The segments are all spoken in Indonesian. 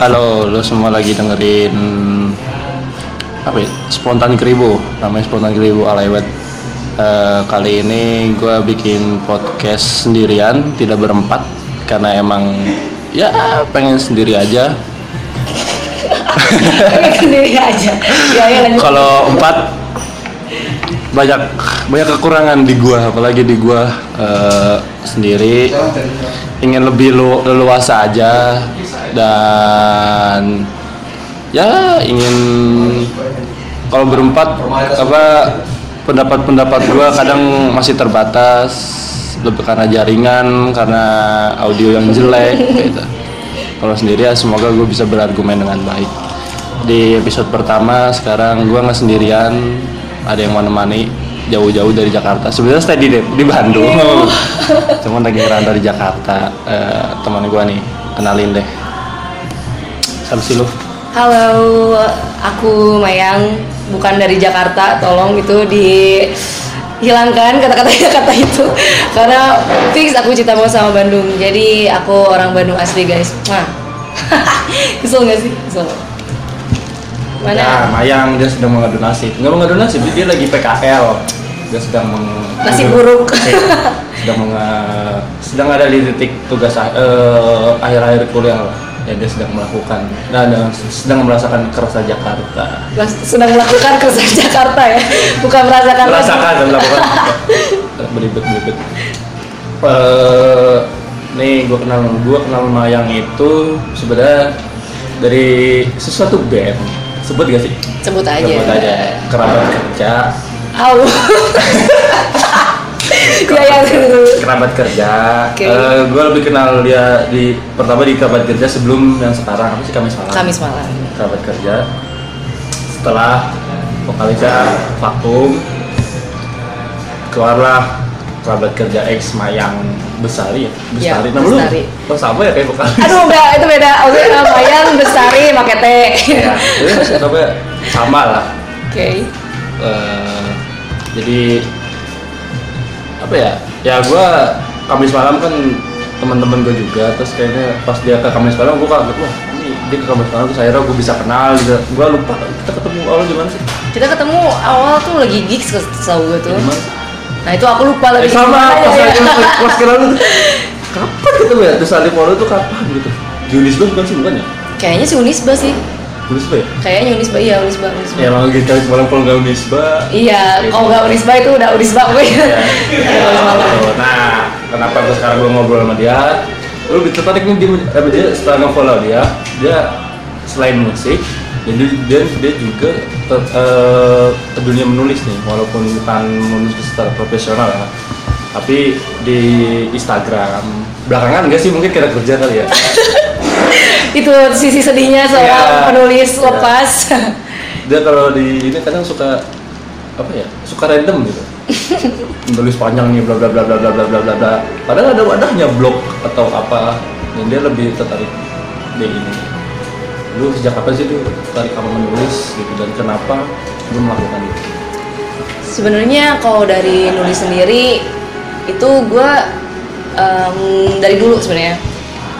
Halo, lu semua lagi dengerin apa ya? Spontan Kribo, namanya Spontan Kribo Alewet. Eh, kali ini gue bikin podcast sendirian, tidak berempat, karena emang ya pengen sendiri aja. Sendiri aja. Ya ya. Kalau empat banyak banyak kekurangan di gua, apalagi di gua eh, sendiri ingin lebih lu, leluasa aja dan ya ingin kalau berempat apa pendapat-pendapat gua kadang masih terbatas. Lebih karena jaringan karena audio yang jelek gitu. Kalau sendiri ya semoga gue bisa berargumen dengan baik. Di episode pertama sekarang gue nggak sendirian. Ada yang menemani jauh-jauh dari Jakarta. Sebenarnya stay di di Bandung. Cuman lagi ngerantau di Jakarta. Eh, teman gue nih kenalin deh siapa sih lu Halo, aku Mayang, bukan dari Jakarta. Tolong itu dihilangkan kata-kata kata itu karena fix aku cinta banget sama Bandung. Jadi aku orang Bandung asli guys. Nah, kesel nggak sih? Kesel. Ya, Mana? Mayang dia sedang mengadu nasib. Nggak mengadu nasib, dia lagi PKL. Dia sedang meng Nasib buruk. sedang menge- sedang ada di titik tugas eh, akhir-akhir kuliah lah. Ya dia sedang melakukan dan dan sedang merasakan kerasa Jakarta. Sedang melakukan keresahan Jakarta ya, bukan merasakan. Merasakan dan melakukan beribet beribet. Eh, nih gue kenal gue kenal Mayang itu sebenarnya dari sesuatu band sebut gak sih? Sebut aja. Sebut aja kerabat kerja Au. ya ya dulu. kerabat kerja. Oke. gue lebih kenal dia di pertama di kerabat kerja sebelum yang sekarang apa sih Kamis malam. Kamis malam. Kerabat kerja. Setelah vokalisnya vakum, keluarlah kerabat kerja X Mayang Besari ya. Ya, Besari. Nama lu? Bestari. Oh sama ya kayak vokalis. Aduh enggak, itu beda. Oke, Mayang Bestari pakai T. ya, jadi sama lah. Oke. Eh, jadi apa ya ya gue Kamis malam kan teman-teman gue juga terus kayaknya pas dia ke Kamis malam gue kaget wah ini dia ke Kamis malam terus akhirnya gue bisa kenal gitu gue lupa kita ketemu awal gimana sih Kita ketemu awal tuh lagi gigs ke setahu gue tuh. gimana Nah itu aku lupa lagi. eh sama gimana pas ya. lagi pas- lu tuh, kapan ketemu ya terus Ali Polo tuh kapan gitu Junis bukan sih bukan ya Kayaknya si Unisba sih. Junis ya Kayaknya Unisba iya Unisba Unisba. ya emang gitu Kamis malam kalau nggak Unisba Iya, kalau nggak Unisba itu udah Unisba gue. Ya. Iya, Unisba. Nah, kenapa gue sekarang gue ngobrol sama dia? Lu lebih tertarik nih dia, dia setelah nge-follow dia, dia selain musik, jadi dia dia juga ter, eh, ke dunia menulis nih, walaupun bukan menulis secara profesional ya, tapi di Instagram belakangan enggak sih mungkin kira kerja kali ya itu sisi sedihnya seorang Iya. penulis Iya. lepas. dia kalau di ini kadang suka apa ya suka random gitu menulis panjang nih bla bla bla bla bla bla bla bla padahal ada wadahnya blog atau apa dan dia lebih tertarik di ini lu sejak kapan sih lu tertarik sama menulis gitu dan kenapa lu melakukan itu Sebenarnya kalau dari nulis sendiri itu gue em, dari dulu sebenarnya.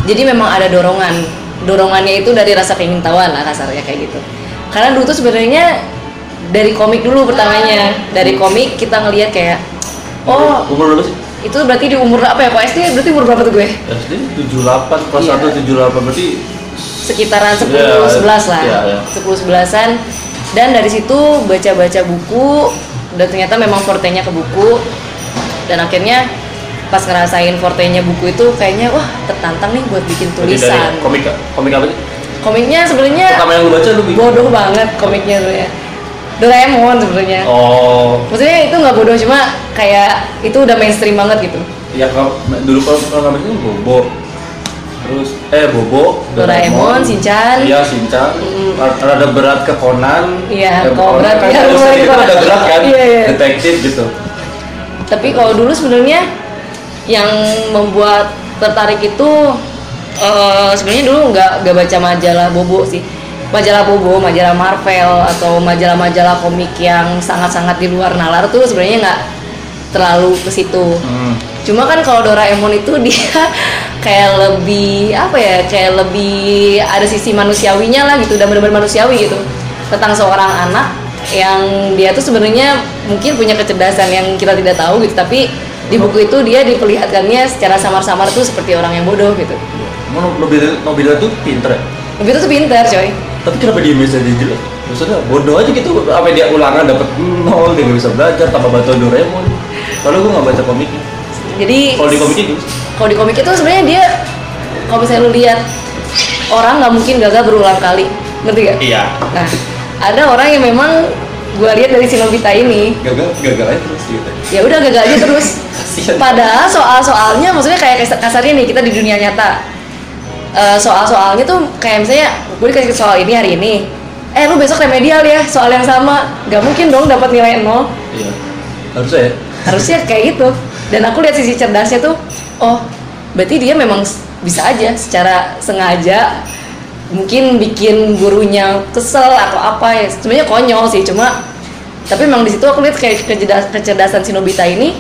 Jadi memang ada dorongan. Dorongannya itu dari rasa keingintahuan lah kasarnya kayak gitu. Karena dulu tuh sebenarnya dari komik dulu pertamanya. Dari komik kita ngelihat kayak oh umur lu sih itu berarti di umur apa ya? Kok SD berarti umur berapa tuh gue? SD 78 kelas Iya. 1 78 berarti sekitaran 10 Iya, 11 lah. iya, iya. 10 11-an. Dan dari situ baca-baca buku dan ternyata memang fortenya ke buku. Dan akhirnya pas ngerasain fortenya buku itu kayaknya wah tertantang nih buat bikin Berarti dari tulisan. komik komik apa sih Komiknya sebenarnya pertama yang lu baca lu bikin bodoh banget komiknya sebenarnya. Doraemon sebenarnya. oh Maksudnya itu nggak bodoh cuma kayak itu udah mainstream banget gitu. Ya kalau dulu kalau kalau nggak itu Bobo, terus eh Bobo, Doraemon, Shinchan. iya Shinchan, Mm. rada berat ke Conan, Iya, Eh, kalau berat, kan kalau mulai sedikit Conan. rada berat kan, Iya, iya. detektif gitu. tapi kalau dulu sebenarnya yang membuat tertarik itu eh, sebenarnya dulu nggak nggak baca majalah bobo sih. Majalah bobo majalah Marvel atau majalah-majalah komik yang sangat-sangat di luar nalar tuh sebenarnya nggak terlalu ke situ. Hmm. cuma kan kalau Doraemon itu dia kayak lebih apa ya kayak lebih ada sisi manusiawinya lah gitu dan benar-benar manusiawi gitu. Tentang seorang anak yang dia tuh sebenarnya mungkin punya kecerdasan yang kita tidak tahu gitu tapi di buku itu dia diperlihatkannya secara samar-samar tuh seperti orang yang bodoh gitu. Emang Nobila, Nobila tuh pinter ya? Nobita tuh pintar coy. Tapi kenapa dia bisa jadi jelek? Maksudnya bodoh aja gitu, apa dia ulangan dapat nol, dia nggak bisa belajar, tambah bantuan Doraemon. Kalau gue nggak baca komiknya. Jadi Kalau di komiknya gitu kalau di komik itu sebenarnya dia kalau misalnya lu lihat orang nggak mungkin gagal berulang kali. Ngerti gak? Iya. Nah, ada orang yang memang gue lihat dari si Nobita ini, Gagal, gagal aja terus gitu ya udah gagal aja terus. Padahal soal-soalnya, maksudnya kayak kas- kasarnya nih kita di dunia nyata, Eh, soal-soalnya tuh kayak misalnya gue dikasih soal ini hari ini, eh lu besok remedial ya soal yang sama, nggak mungkin dong dapat nilai nol. Iya. Harusnya ya. Harusnya kayak gitu. Dan aku lihat sisi cerdasnya tuh, oh berarti dia memang bisa aja secara sengaja mungkin bikin gurunya kesel atau apa ya sebenarnya konyol sih cuma tapi memang di situ aku lihat kayak kecerdas- kecerdasan si Nobita ini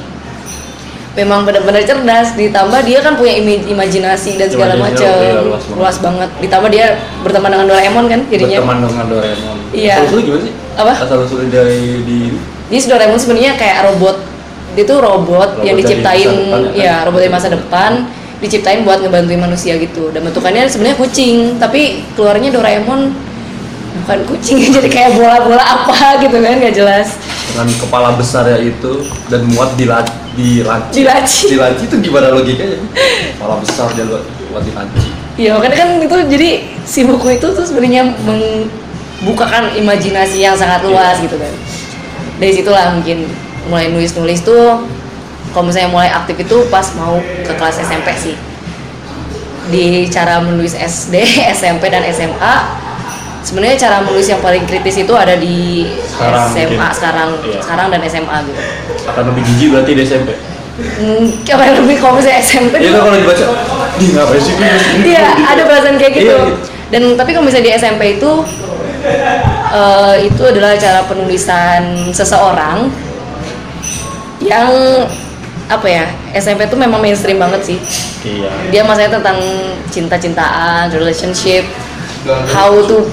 memang benar-benar cerdas ditambah dia kan punya imi- imajinasi dan segala macam iya, luas banget. luas banget ditambah dia berteman dengan Doraemon kan jadinya Berteman dengan Doraemon Iya. Asal usulnya gimana sih? Apa? Asal usulnya dari di jadi Doraemon sebenarnya kayak robot dia tuh robot, Robot yang diciptain depan, ya kan? ya robot dari masa depan diciptain buat ngebantuin manusia gitu. Dan bentukannya sebenarnya kucing tapi keluarnya Doraemon bukan kucing jadi kayak bola-bola apa gitu kan nggak jelas. Dengan kepala besar ya itu dan muat di la- di laci Di laci. di laci itu gimana logikanya? Kepala besar dia buat buat di laci ya makanya kan itu jadi si buku itu tuh sebenarnya membukakan imajinasi yang sangat luas gitu kan. Dari situlah mungkin mulai nulis-nulis tuh kalau misalnya mulai aktif itu pas mau ke kelas SMP sih di cara menulis SD, SMP dan SMA sebenarnya cara menulis yang paling kritis itu ada di Sekarang SMA mungkin. sekarang Iya. sekarang dan SMA gitu akan lebih jijik berarti di SMP hmm, apa yang lebih kalau misalnya SMP Iya kalau dibaca di ngapain sih Iya, ada perasaan kayak gitu. Iya, gitu. Dan tapi kalau misalnya di SMP itu eh, itu adalah cara penulisan seseorang yang apa ya SMP itu memang mainstream banget sih. iya Dia masanya tentang cinta-cintaan, relationship, how to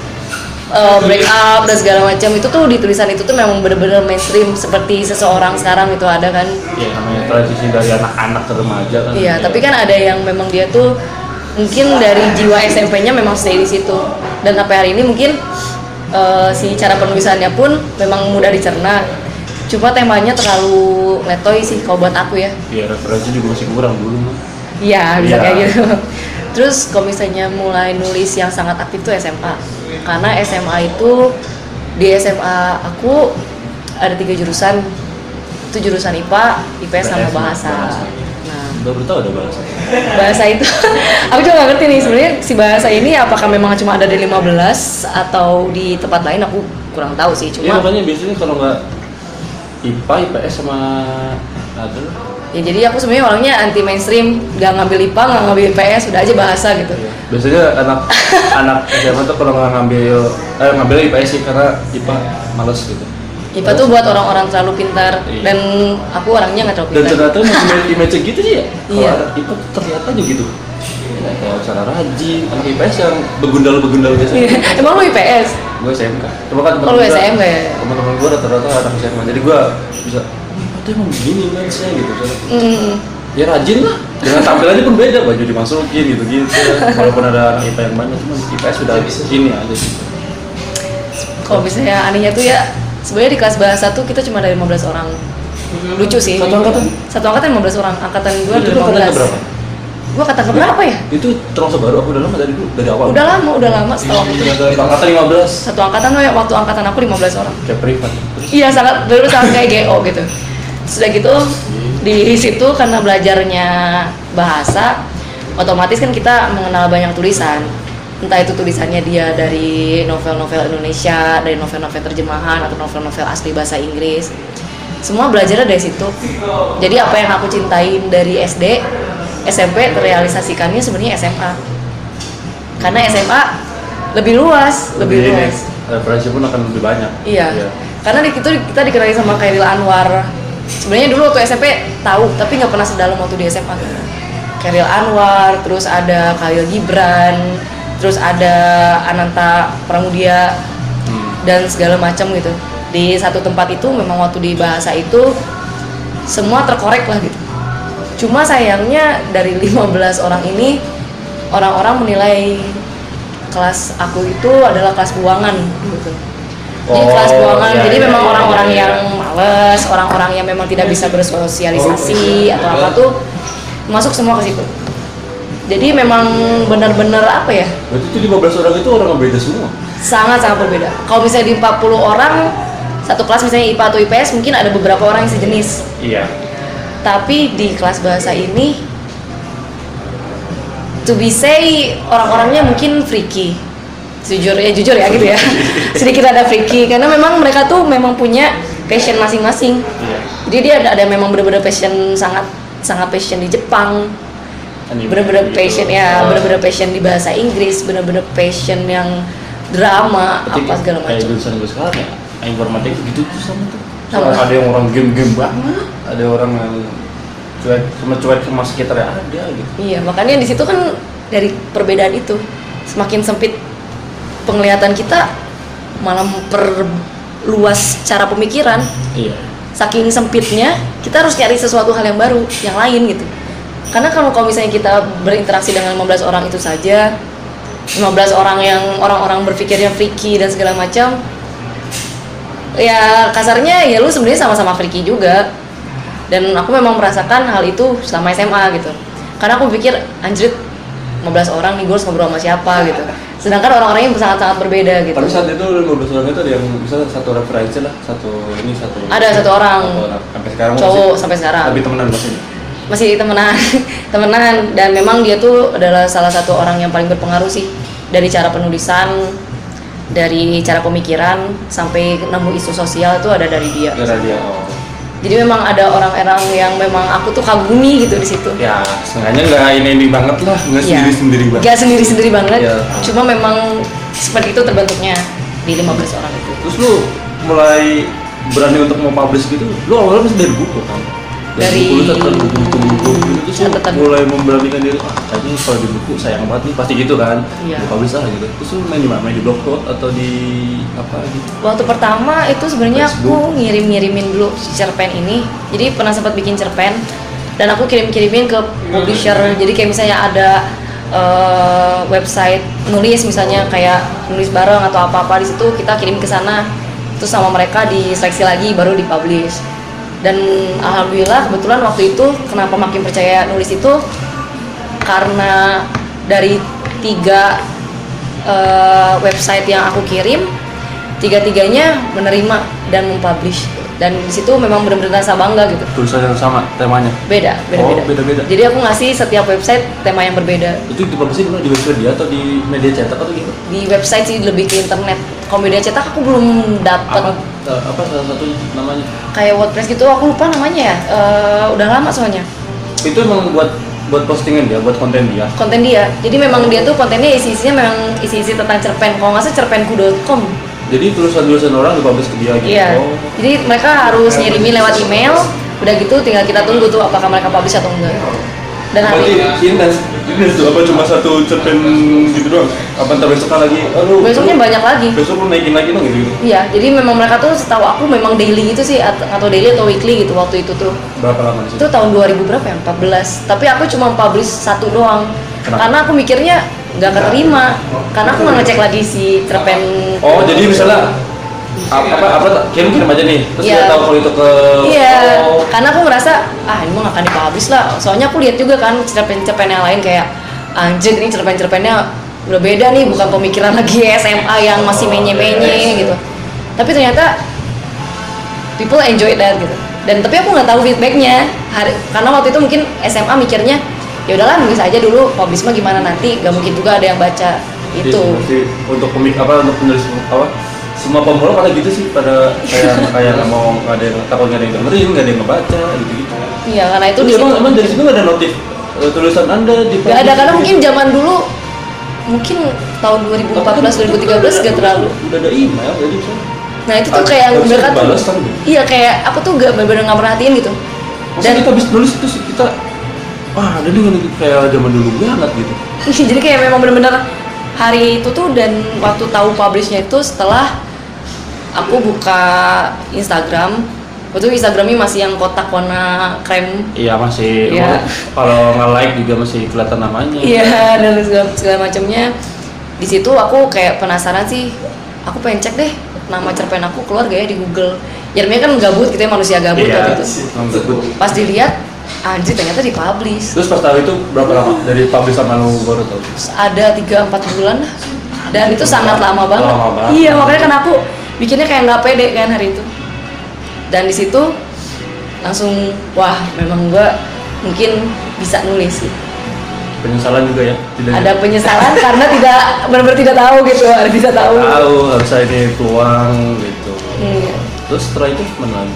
uh, break up dan segala macam itu tuh di tulisan itu tuh memang bener-bener mainstream seperti seseorang sekarang itu ada kan Iya, namanya transisi dari anak-anak ke remaja kan Iya, tapi kan ada yang memang dia tuh mungkin dari jiwa SMP-nya memang stay di situ. Dan sampai hari ini mungkin eh, si cara penulisannya pun memang mudah dicerna. Cuma temanya terlalu letoy sih kalau buat aku ya. iya referensi juga masih kurang dulu mah Iya, bisa Iya. kayak gitu. Terus kalau misalnya mulai nulis yang sangat aktif tuh SMA. Karena SMA itu di SMA aku ada tiga jurusan. Itu jurusan IPA, IPS sama bahasa. bahasa. Nah, baru tahu ada bahasa bahasa itu aku juga gak ngerti nih sebenarnya si bahasa ini apakah memang cuma ada di 15 atau di tempat lain aku kurang tahu sih Iya cuma makanya biasanya kalau nggak IPA, IPS sama ada ya jadi aku sebenarnya orangnya anti mainstream gak ngambil IPA gak ngambil IPS udah aja bahasa gitu. Biasanya anak anak SMA tuh kalau nggak ngambil eh ngambil IPS sih karena IPA males gitu. IPA tuh buat orang-orang terlalu pintar Iya. dan aku orangnya nggak terlalu dan pintar. ternyata image, image gitu sih ya? Kalau Iya. IPA tuh ternyata aja gitu ya, kayak cara rajin anak IPS yang begundal-begundal biasa. Iya. emang lu IPS gue SMK coba kan Oh, lu SMK ya? teman-teman gue rata-rata anak SMA jadi gue bisa oh itu emang begini mindsetnya gitu Mm, ya rajin lah. Dengan tampilannya pun beda baju dimasukin gitu gitu walaupun ada anak IPA yang banyak cuman IPS sudah ini aja sih. Kalau misalnya anehnya tuh ya sebenarnya di kelas bahasa tuh kita cuma ada 15 orang. Lucu sih. Satu angkatan? satu angkatan 15 orang. Angkatan gue ada itu lu angkatan 15 keberapa? Gue kata keberapa ya? itu termasuk baru aku udah lama dari dulu dari awal. Udah lama udah lama. Setahu aku tuh. dari angkatan 15 satu angkatan gue waktu angkatan aku 15 orang. Kayak privat. Iya sangat benar sangat kayak GO gitu. Sudah gitu di situ karena belajarnya bahasa otomatis kan kita mengenal banyak tulisan. Entah itu tulisannya dia dari novel-novel Indonesia dari novel-novel terjemahan atau novel-novel asli bahasa Inggris. Semua belajarnya dari situ. Jadi apa yang aku cintain dari SD SMP terrealisasikannya sebenarnya SMA karena SMA lebih luas lebih ini, luas. referensi pun akan lebih banyak. Iya. Karena di situ kita dikenali sama Khairil Anwar. Sebenarnya dulu waktu SMP tahu tapi nggak pernah sedalam waktu di SMA Khairil Anwar terus ada Khalil Gibran terus ada Ananta Pramudia dan segala macam gitu. Di satu tempat itu memang waktu di bahasa itu semua terkorek lah gitu cuma sayangnya dari 15 orang ini orang-orang menilai kelas aku itu adalah kelas keuangan gitu jadi Oh, kelas keuangan iya, jadi iya, memang iya, orang-orang iya. yang males orang-orang yang memang tidak bisa bersosialisasi atau apa tuh masuk semua ke situ jadi memang benar-benar apa ya Berarti itu 15 orang itu orang yang beda semua. sangat sangat berbeda. Kalau misalnya di 40 orang satu kelas misalnya IPA atau IPS mungkin ada beberapa orang yang sejenis. Iya. Tapi di kelas bahasa ini to be say orang-orangnya mungkin freaky. Jujur ya jujur ya gitu ya. Sedikit ada freaky karena memang mereka tuh memang punya passion masing-masing. Iya. Jadi dia ada, ada memang benar-benar passion sangat sangat passion di Jepang, bener-bener gitu. passion ya Ah. bener-bener passion di bahasa Inggris bener-bener passion yang drama Berarti apa segala Kayak macam jurusan gue sekarang ya. Informatika gitu tuh sama tuh. Sama. Ada yang orang game-game banget, ada orang yang cuek sama cuek sama sekitarnya ada gitu. iya makanya di situ kan dari perbedaan itu semakin sempit penglihatan kita malah memperluas cara pemikiran Iya. saking sempitnya kita harus nyari sesuatu hal yang baru yang lain gitu karena kalau kalau misalnya kita berinteraksi dengan 15 orang itu saja 15 orang yang orang-orang berpikirnya freaky dan segala macam ya kasarnya ya lu sebenarnya sama-sama freaky juga dan aku memang merasakan hal itu selama SMA gitu karena aku pikir anjrit 15 orang nih gue harus ngobrol sama siapa gitu sedangkan orang-orangnya sangat-sangat berbeda gitu Tapi saat itu 15 orang itu ada yang bisa satu referensi lah, satu ini satu. Ada satu orang. Satu orang. Sampai sekarang Cowok masih- sampai sekarang. Tapi temenan masih. masih temenan temenan dan memang dia tuh adalah salah satu orang yang paling berpengaruh sih dari cara penulisan dari cara pemikiran sampai nemu isu sosial itu ada dari dia Gara dia. Oh. jadi memang ada orang-orang yang memang aku tuh kagumi gitu di situ Ya, sengaja nggak ini ini banget lah, nggak Iya. sendiri sendiri banget. Nggak sendiri-sendiri banget Iya. cuma memang seperti itu terbentuknya di 15 orang itu Terus lu mulai berani untuk mau publish gitu, lu awalnya masih dari buku kan? Dari- buku catatan buku-buku buku gitu terus mulai memberanikan diri, ah kayaknya kalau di buku sayang banget nih, pasti gitu kan? Iya. Di publish lah gitu. Terus lu main di mana? Main di blogspot atau di apa gitu? Waktu pertama itu sebenarnya aku Facebook. ngirim-ngirimin dulu si cerpen ini. Jadi pernah sempat bikin cerpen dan aku kirim-kirimin ke publisher. Jadi kayak misalnya ada eh, website nulis misalnya kayak nulis bareng atau apa-apa di situ kita kirim ke sana. Terus sama mereka diseleksi lagi baru dipublish. Dan alhamdulillah kebetulan waktu itu kenapa makin percaya nulis itu karena dari tiga eh, website yang aku kirim tiga-tiganya menerima dan mempublish dan di situ memang benar-benar rasa bangga gitu Tulisan yang sama temanya. beda beda-beda Oh, beda-beda. jadi aku ngasih setiap website tema yang berbeda Itu di publish di mana? Di website dia atau di media cetak atau gitu? di website sih lebih ke internet kalau media cetak aku belum Apa dapat eh, apa salah satu namanya? kayak WordPress gitu aku lupa namanya ya Eh, udah lama soalnya Itu emang buat buat postingan dia, buat konten dia. konten dia jadi memang dia tuh kontennya isi-isinya memang isi-isi tentang cerpen kalau nggak salah cerpenku.com Jadi tulisan-tulisan orang dipublish ke dia gitu. Iya. Oh. Jadi mereka harus ngirimin lewat email. Udah gitu tinggal kita tunggu tuh apakah mereka publish atau enggak. Dan Berarti ini ini tuh apa cuma satu cerpen gitu doang? Apa ntar besoknya lagi? Lu, besoknya lu- banyak lagi. Besok lu naikin lagi dong gitu, gitu. Iya, jadi memang mereka tuh setahu aku memang daily gitu sih at- atau daily atau weekly gitu waktu itu tuh. Berapa lama situ? Itu tahun 2000 berapa ya? 14. Tapi aku cuma publish satu doang. Kenapa? Karena aku mikirnya nggak keterima. Karena aku nggak ngecek lagi si cerpen. Oh, jadi misalnya apa apa, apa kirim kirim aja nih. Terus Iya. dia tahu kalau itu ke Iya, Oh, karena aku ngerasa ah ini mah nggak akan dipublish lah. Soalnya aku lihat juga kan cerpen-cerpen yang lain kayak anjir ini cerpen-cerpennya udah beda nih, bukan pemikiran lagi SMA yang masih menye-menye gitu. Tapi ternyata people enjoy that gitu. Dan tapi aku nggak tahu feedbacknya. Hari, karena waktu itu mungkin SMA mikirnya ya udahlah nulis aja dulu, publish mah gimana nanti, gak mungkin juga ada yang baca jadi itu. untuk pemik apa untuk penulis apa semua pemula pada gitu sih pada kayak kayak nggak mau nggak ada yang takut nggak ada yang dengerin nggak ada yang ngebaca gitu gitu Iya, karena itu di emang, situ. emang dari situ nggak ada notif eh, tulisan anda di Gak ada karena mungkin zaman dulu mungkin tahun 2014 2013 gak terlalu udah ada email jadi bisa nah itu tuh kayak dibalas kan, gitu. iya kayak aku tuh gak bener-bener nggak perhatiin gitu Masa dan kita habis nulis itu sih, kita wah ada yang kayak zaman dulu banget gitu. jadi kayak memang bener-bener hari itu tuh dan waktu tahu publishnya itu setelah aku buka Instagram waktu itu Instagramnya masih yang kotak warna krem Iya masih. Iya. Kalau nge like juga masih kelihatan namanya. Iya dan segala, segala macamnya. Di situ aku kayak penasaran sih. Aku pengen cek deh nama cerpen aku keluar gak ya di Google. Ya namanya kan gabut kita manusia gabut Iya. waktu itu. emang gabut. Pas dilihat, anjir ternyata dipublish. Terus pas tahu itu berapa lama dari publish sama lu baru tahu? Ada 3-4 bulan lah. Dan itu sangat lama banget. Lama banget. Iya makanya kan aku bikinnya kayak nggak pede kan hari itu. Dan di situ langsung wah memang gua mungkin bisa nulis sih. Penyesalan juga ya? Tidak ada penyesalan karena tidak benar-benar tidak tahu gitu ada tidak tahu tahu harusnya ini peluang gitu. Iya. Terus setelah itu menang.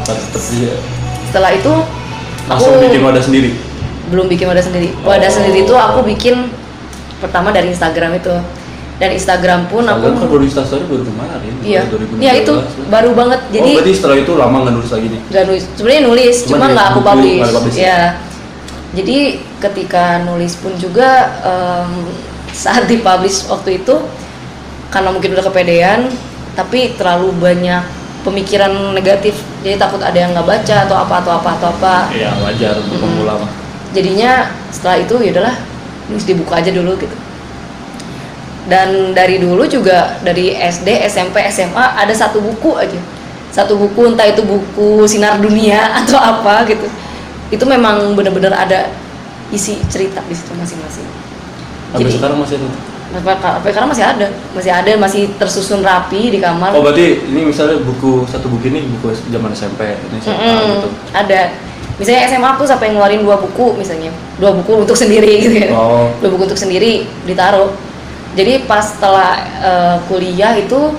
Apa tetap dia setelah itu langsung aku bikin wadah sendiri? belum bikin wadah sendiri wadah Oh. sendiri itu aku bikin pertama dari Instagram itu dan Instagram pun Instagram kan aku baru instastory baru kemarin. iya 2019. iya itu baru banget oh, jadi berarti setelah itu lama nggak nulis lagi nih? nggak nulis sebenarnya nulis Cuma cuma di nggak aku publish nggak di-publish ya? ya jadi ketika nulis pun juga em, saat dipublish waktu itu karena mungkin udah kepedean tapi terlalu banyak pemikiran negatif jadi takut ada yang nggak baca atau apa atau apa atau apa Iya wajar untuk Mm-mm. pemula mah. jadinya setelah itu ya udahlah nulis dibuka aja dulu gitu dan dari dulu juga dari SD SMP SMA ada satu buku aja. Satu buku entah itu buku sinar dunia atau apa gitu. Itu memang benar-benar ada isi cerita di situ masing-masing. Sampai sekarang masih ada. sampai sekarang masih ada. Masih ada masih tersusun rapi di kamar. Oh berarti ini misalnya buku satu buku ini buku zaman SMP ini SMA Mm-mm, gitu. ada. Misalnya SMA aku sampai ngeluarin dua buku misalnya. Dua buku untuk sendiri gitu ya. Oh. dua buku untuk sendiri ditaruh jadi pas setelah eh, kuliah itu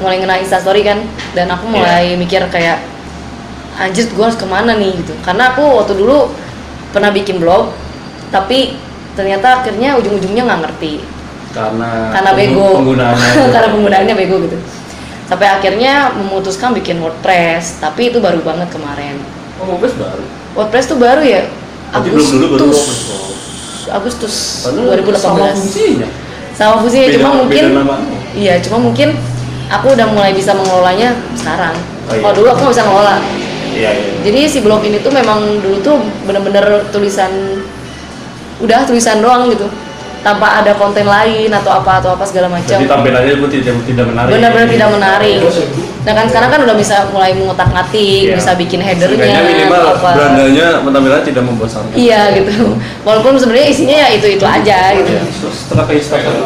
mulai ngena instastory kan dan aku mulai mikir kayak anjir gue harus ke mana nih? gitu. Karena aku waktu dulu pernah bikin blog tapi ternyata akhirnya ujung-ujungnya nggak ngerti. Karena karena bego. Penggunaannya. karena penggunaannya bego gitu. Sampai akhirnya memutuskan bikin WordPress tapi itu baru banget kemarin. Oh WordPress baru. WordPress tuh baru ya? Agustus. Agustus Padahal 2018 sama fungsinya. Sama fungsinya Beda- cuma mungkin iya cuma mungkin aku udah mulai bisa mengelolanya sekarang Oh, iya. kalau dulu aku nggak bisa ngelola Iya iya. jadi si blog ini tuh memang dulu tuh bener-bener tulisan udah tulisan doang gitu tanpa ada konten lain atau apa atau apa segala macam. Jadi tampilannya pun tidak tidak menarik. benar-benar tidak menarik. Nah kan sekarang kan udah bisa mulai mengotak ngatik Iya. bisa bikin headernya Seenggaknya minimal apa. brandanya tampilannya tidak membosankan. iya gitu. Walaupun sebenarnya isinya ya itu itu aja gitu. Iya. Terus setelah ke Instagram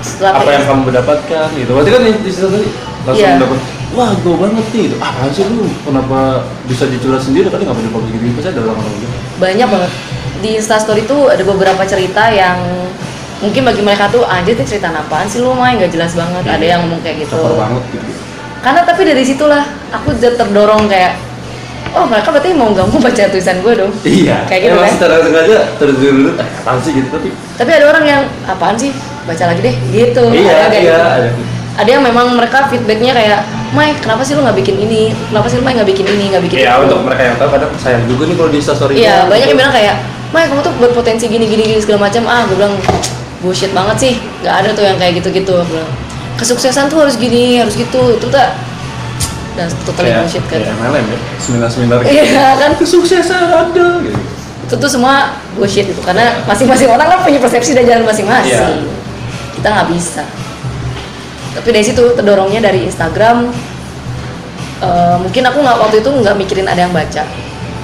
setelah apa ke- yang kamu mendapatkan gitu. Berarti kan di situ tadi langsung Iya. dapat wah gue banget nih. Itu apaan sih lu? Kenapa bisa dicurhat sendiri? Tadi nggak boleh publik gitu pasti ada orang-orang gitu. Banyak banget. Di instastory tuh ada beberapa cerita yang mungkin bagi mereka tuh anjir ini cerita apaan sih lu main nggak jelas banget ada yang ngomong kayak gitu. Caper banget gitu. Karena tapi dari situlah aku jadi terdorong kayak oh mereka berarti mau nggak mau baca tulisan gue dong. Iya. Kayak gitu emang kan? secara sengaja terus eh apaan sih? Gitu tapi tapi ada orang yang apaan sih? Baca lagi deh. Gitu. Iya ada iya gitu. ada. Ada yang memang mereka feedbacknya kayak Mai kenapa sih lu nggak bikin ini? Kenapa sih lu Mai nggak bikin ini nggak bikin Iya itu? untuk mereka yang tahu kadang sayang juga nih kalau di instastory Iya, banyak gitu. yang bilang kayak, Mai kamu tuh berpotensi gini gini gini segala macam. Ah, gue bilang bullshit banget sih. Gak ada tuh yang kayak gitu-gitu. Kesuksesan tuh harus gini, harus gitu. Itu tak dan totally kayak bullshit kan. kayak MLM ya seminar-seminar gitu. Iya kan, kesuksesan ada gitu itu tuh semua bullshit itu karena masing-masing orang kan punya persepsi dan jalan masing-masing. Iya. Kita nggak bisa. Tapi dari situ terdorongnya dari Instagram. eh, mungkin aku nggak waktu itu nggak mikirin ada yang baca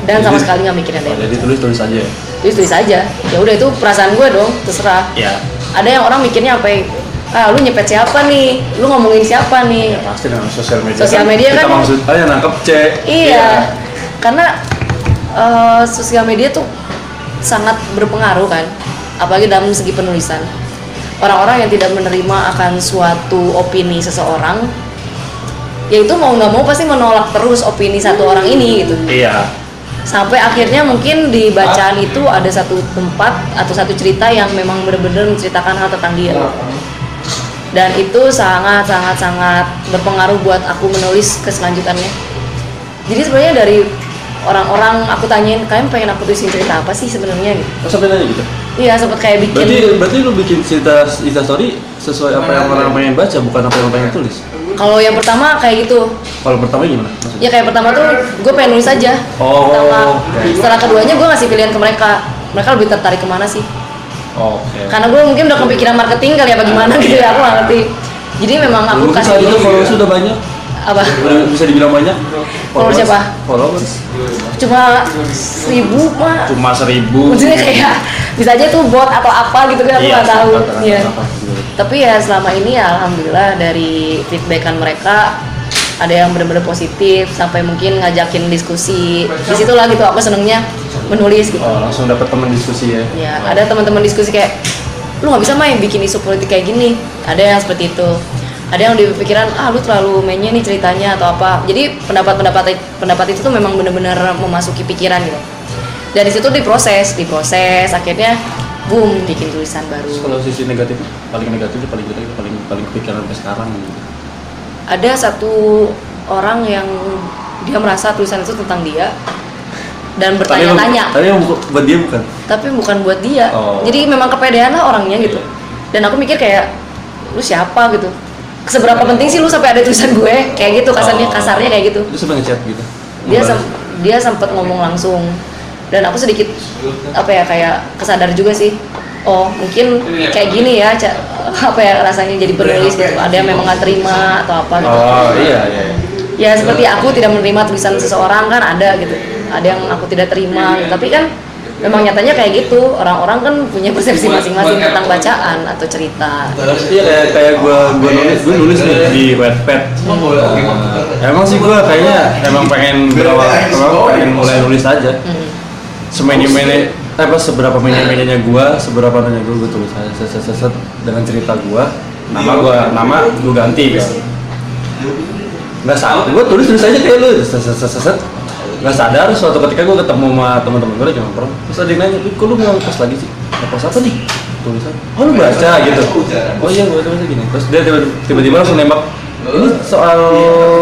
dan sama Jadi- sekali nggak mikirin ada Oh, yang jadi baca. tulis tulis aja ya tulis tulis aja ya udah itu perasaan gue dong terserah. Iya. ada yang orang mikirnya sampai ah lu nyepet siapa nih? Lu ngomongin siapa nih? Ya pasti dengan sosial media Sosial media kita kan- maksud aja nangkep C. Iya. Karena eh, sosial media tuh sangat berpengaruh kan apalagi dalam segi penulisan. Orang-orang yang tidak menerima akan suatu opini seseorang ya itu mau nggak mau pasti menolak terus opini satu orang ini gitu. Iya sampai akhirnya mungkin di bacaan itu ada satu tempat atau satu cerita yang memang benar-benar menceritakan hal tentang dia. Dan itu sangat sangat sangat berpengaruh buat aku menulis ke selanjutannya jadi sebenarnya dari orang-orang aku tanyain kalian pengen aku tulisin cerita apa sih sebenarnya? Gitu. Oh, sampai nanya gitu. iya sempat kayak bikin Berarti berarti lu bikin cerita Insta story sesuai apa yang orang pengen baca, bukan apa yang pengen tulis. Kalau yang pertama kayak gitu Kalau pertama gimana? Maksudnya? ya kayak pertama tuh gue pengen nulis aja Oh, pertama oke. setelah keduanya gue ngasih pilihan ke mereka mereka lebih tertarik ke mana sih Oke. karena gue mungkin udah kepikiran marketing kali apa gimana gitu ya aku nggak ngerti jadi memang aku kasih itu followers sudah banyak. Apa bisa dibilang banyak. Followers siapa? Followers. cuma seribu mah Cuma seribu. maksudnya kayak bisa aja tuh bot atau apa gitu kan aku Iya, nggak tahu Iya. gitu. tapi ya selama ini ya alhamdulillah dari feedbackan mereka ada yang benar-benar positif sampai mungkin ngajakin diskusi di situ lah gitu aku senengnya menulis gitu Oh, langsung dapat teman diskusi ya. ya ada teman-teman diskusi kayak lu nggak bisa main bikin isu politik kayak gini ada yang seperti itu ada yang di pikiran ah lu terlalu mainnya nih ceritanya atau apa. Jadi pendapat-pendapat pendapat itu tuh memang benar-benar memasuki pikiran gitu. Dan di situ diproses diproses akhirnya boom bikin tulisan baru. Terus kalau sisi negatif paling negatif paling kita paling paling kepikiran sampai sekarang gitu. ada satu orang yang dia merasa tulisan itu tentang dia dan bertanya-tanya. Tapi yang bu- buat dia bukan. tapi bukan buat dia. Oh. jadi memang kepedean lah orangnya gitu. Dan aku mikir kayak lu siapa? gitu seberapa penting sih lu sampai ada tulisan gue? Kayak gitu kasarnya Oh. kasarnya kayak gitu. Itu sampai ngechat gitu. dia sem- dia sempat ngomong langsung. Dan aku sedikit apa ya kayak kesadar juga sih. Oh mungkin kayak gini ya apa ya rasanya jadi penulis gitu. ada yang memang nggak terima atau apa gitu. Oh iya iya. iya. ya seperti aku tidak menerima tulisan seseorang kan ada gitu. Ada yang aku tidak terima. Gitu. tapi kan memang nyatanya kayak gitu orang-orang kan punya persepsi masing-masing tentang bacaan atau cerita Iya kayak kayak gua gua nulis gua nulis nih di Wattpad. Eh, emang sih gua kayaknya emang pengen berawal emang pengen mulai nulis aja. Hmm. Semene-mene apa seberapa mene-menenya gua, seberapa nanya gua gua tulis aja set, set, set, set, dengan cerita gua. Nama gua nama gua ganti kan. Nggak salah, gua tulis tulis aja kayak lu set, set, set, set, set. Nggak sadar suatu ketika gua ketemu sama teman-teman gua lagi nongkrong terus ada yang nanya, "Lu, kok lu mau post lagi sih?" Nge-post apa nih? Tulisan. Oh lu baca gitu. Oh iya gua baca gini. Terus dia tiba- tiba-tiba langsung nembak. Ini soal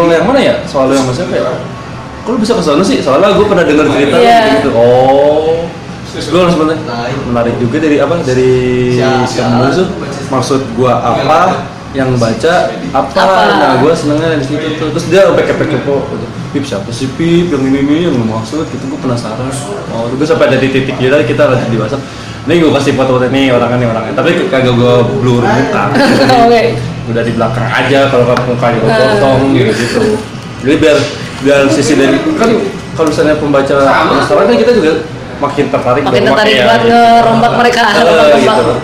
yang mana ya? Soal yang mas siapa ya? Kok lu bisa ke sana sih? Soalnya gue pernah dengar cerita Iya. gitu. Oh. Terus gue langsung bilang, menarik juga dari apa? Dari kamu tuh maksud gua apa? Yang baca apa? Apa? Nah, gue senengnya di situ tuh. Terus dia sampai kepo kepo. gitu. Pip siapa sih Pip? Yang ini ini yang maksud gitu gue penasaran. Oh, gue sampai ada di titik kita kita lagi di WhatsApp. Nih gue kasih foto-foto nih orangnya nih orangnya. Tapi kagak gue blur muka. oke udah di belakang aja kalau kamu mukanya gue potong gitu gitu jadi biar biar sisi dari kan kalau misalnya pembaca penasaran kan kita juga makin tertarik makin dan tertarik buat ngerombak mereka ngerombak gitu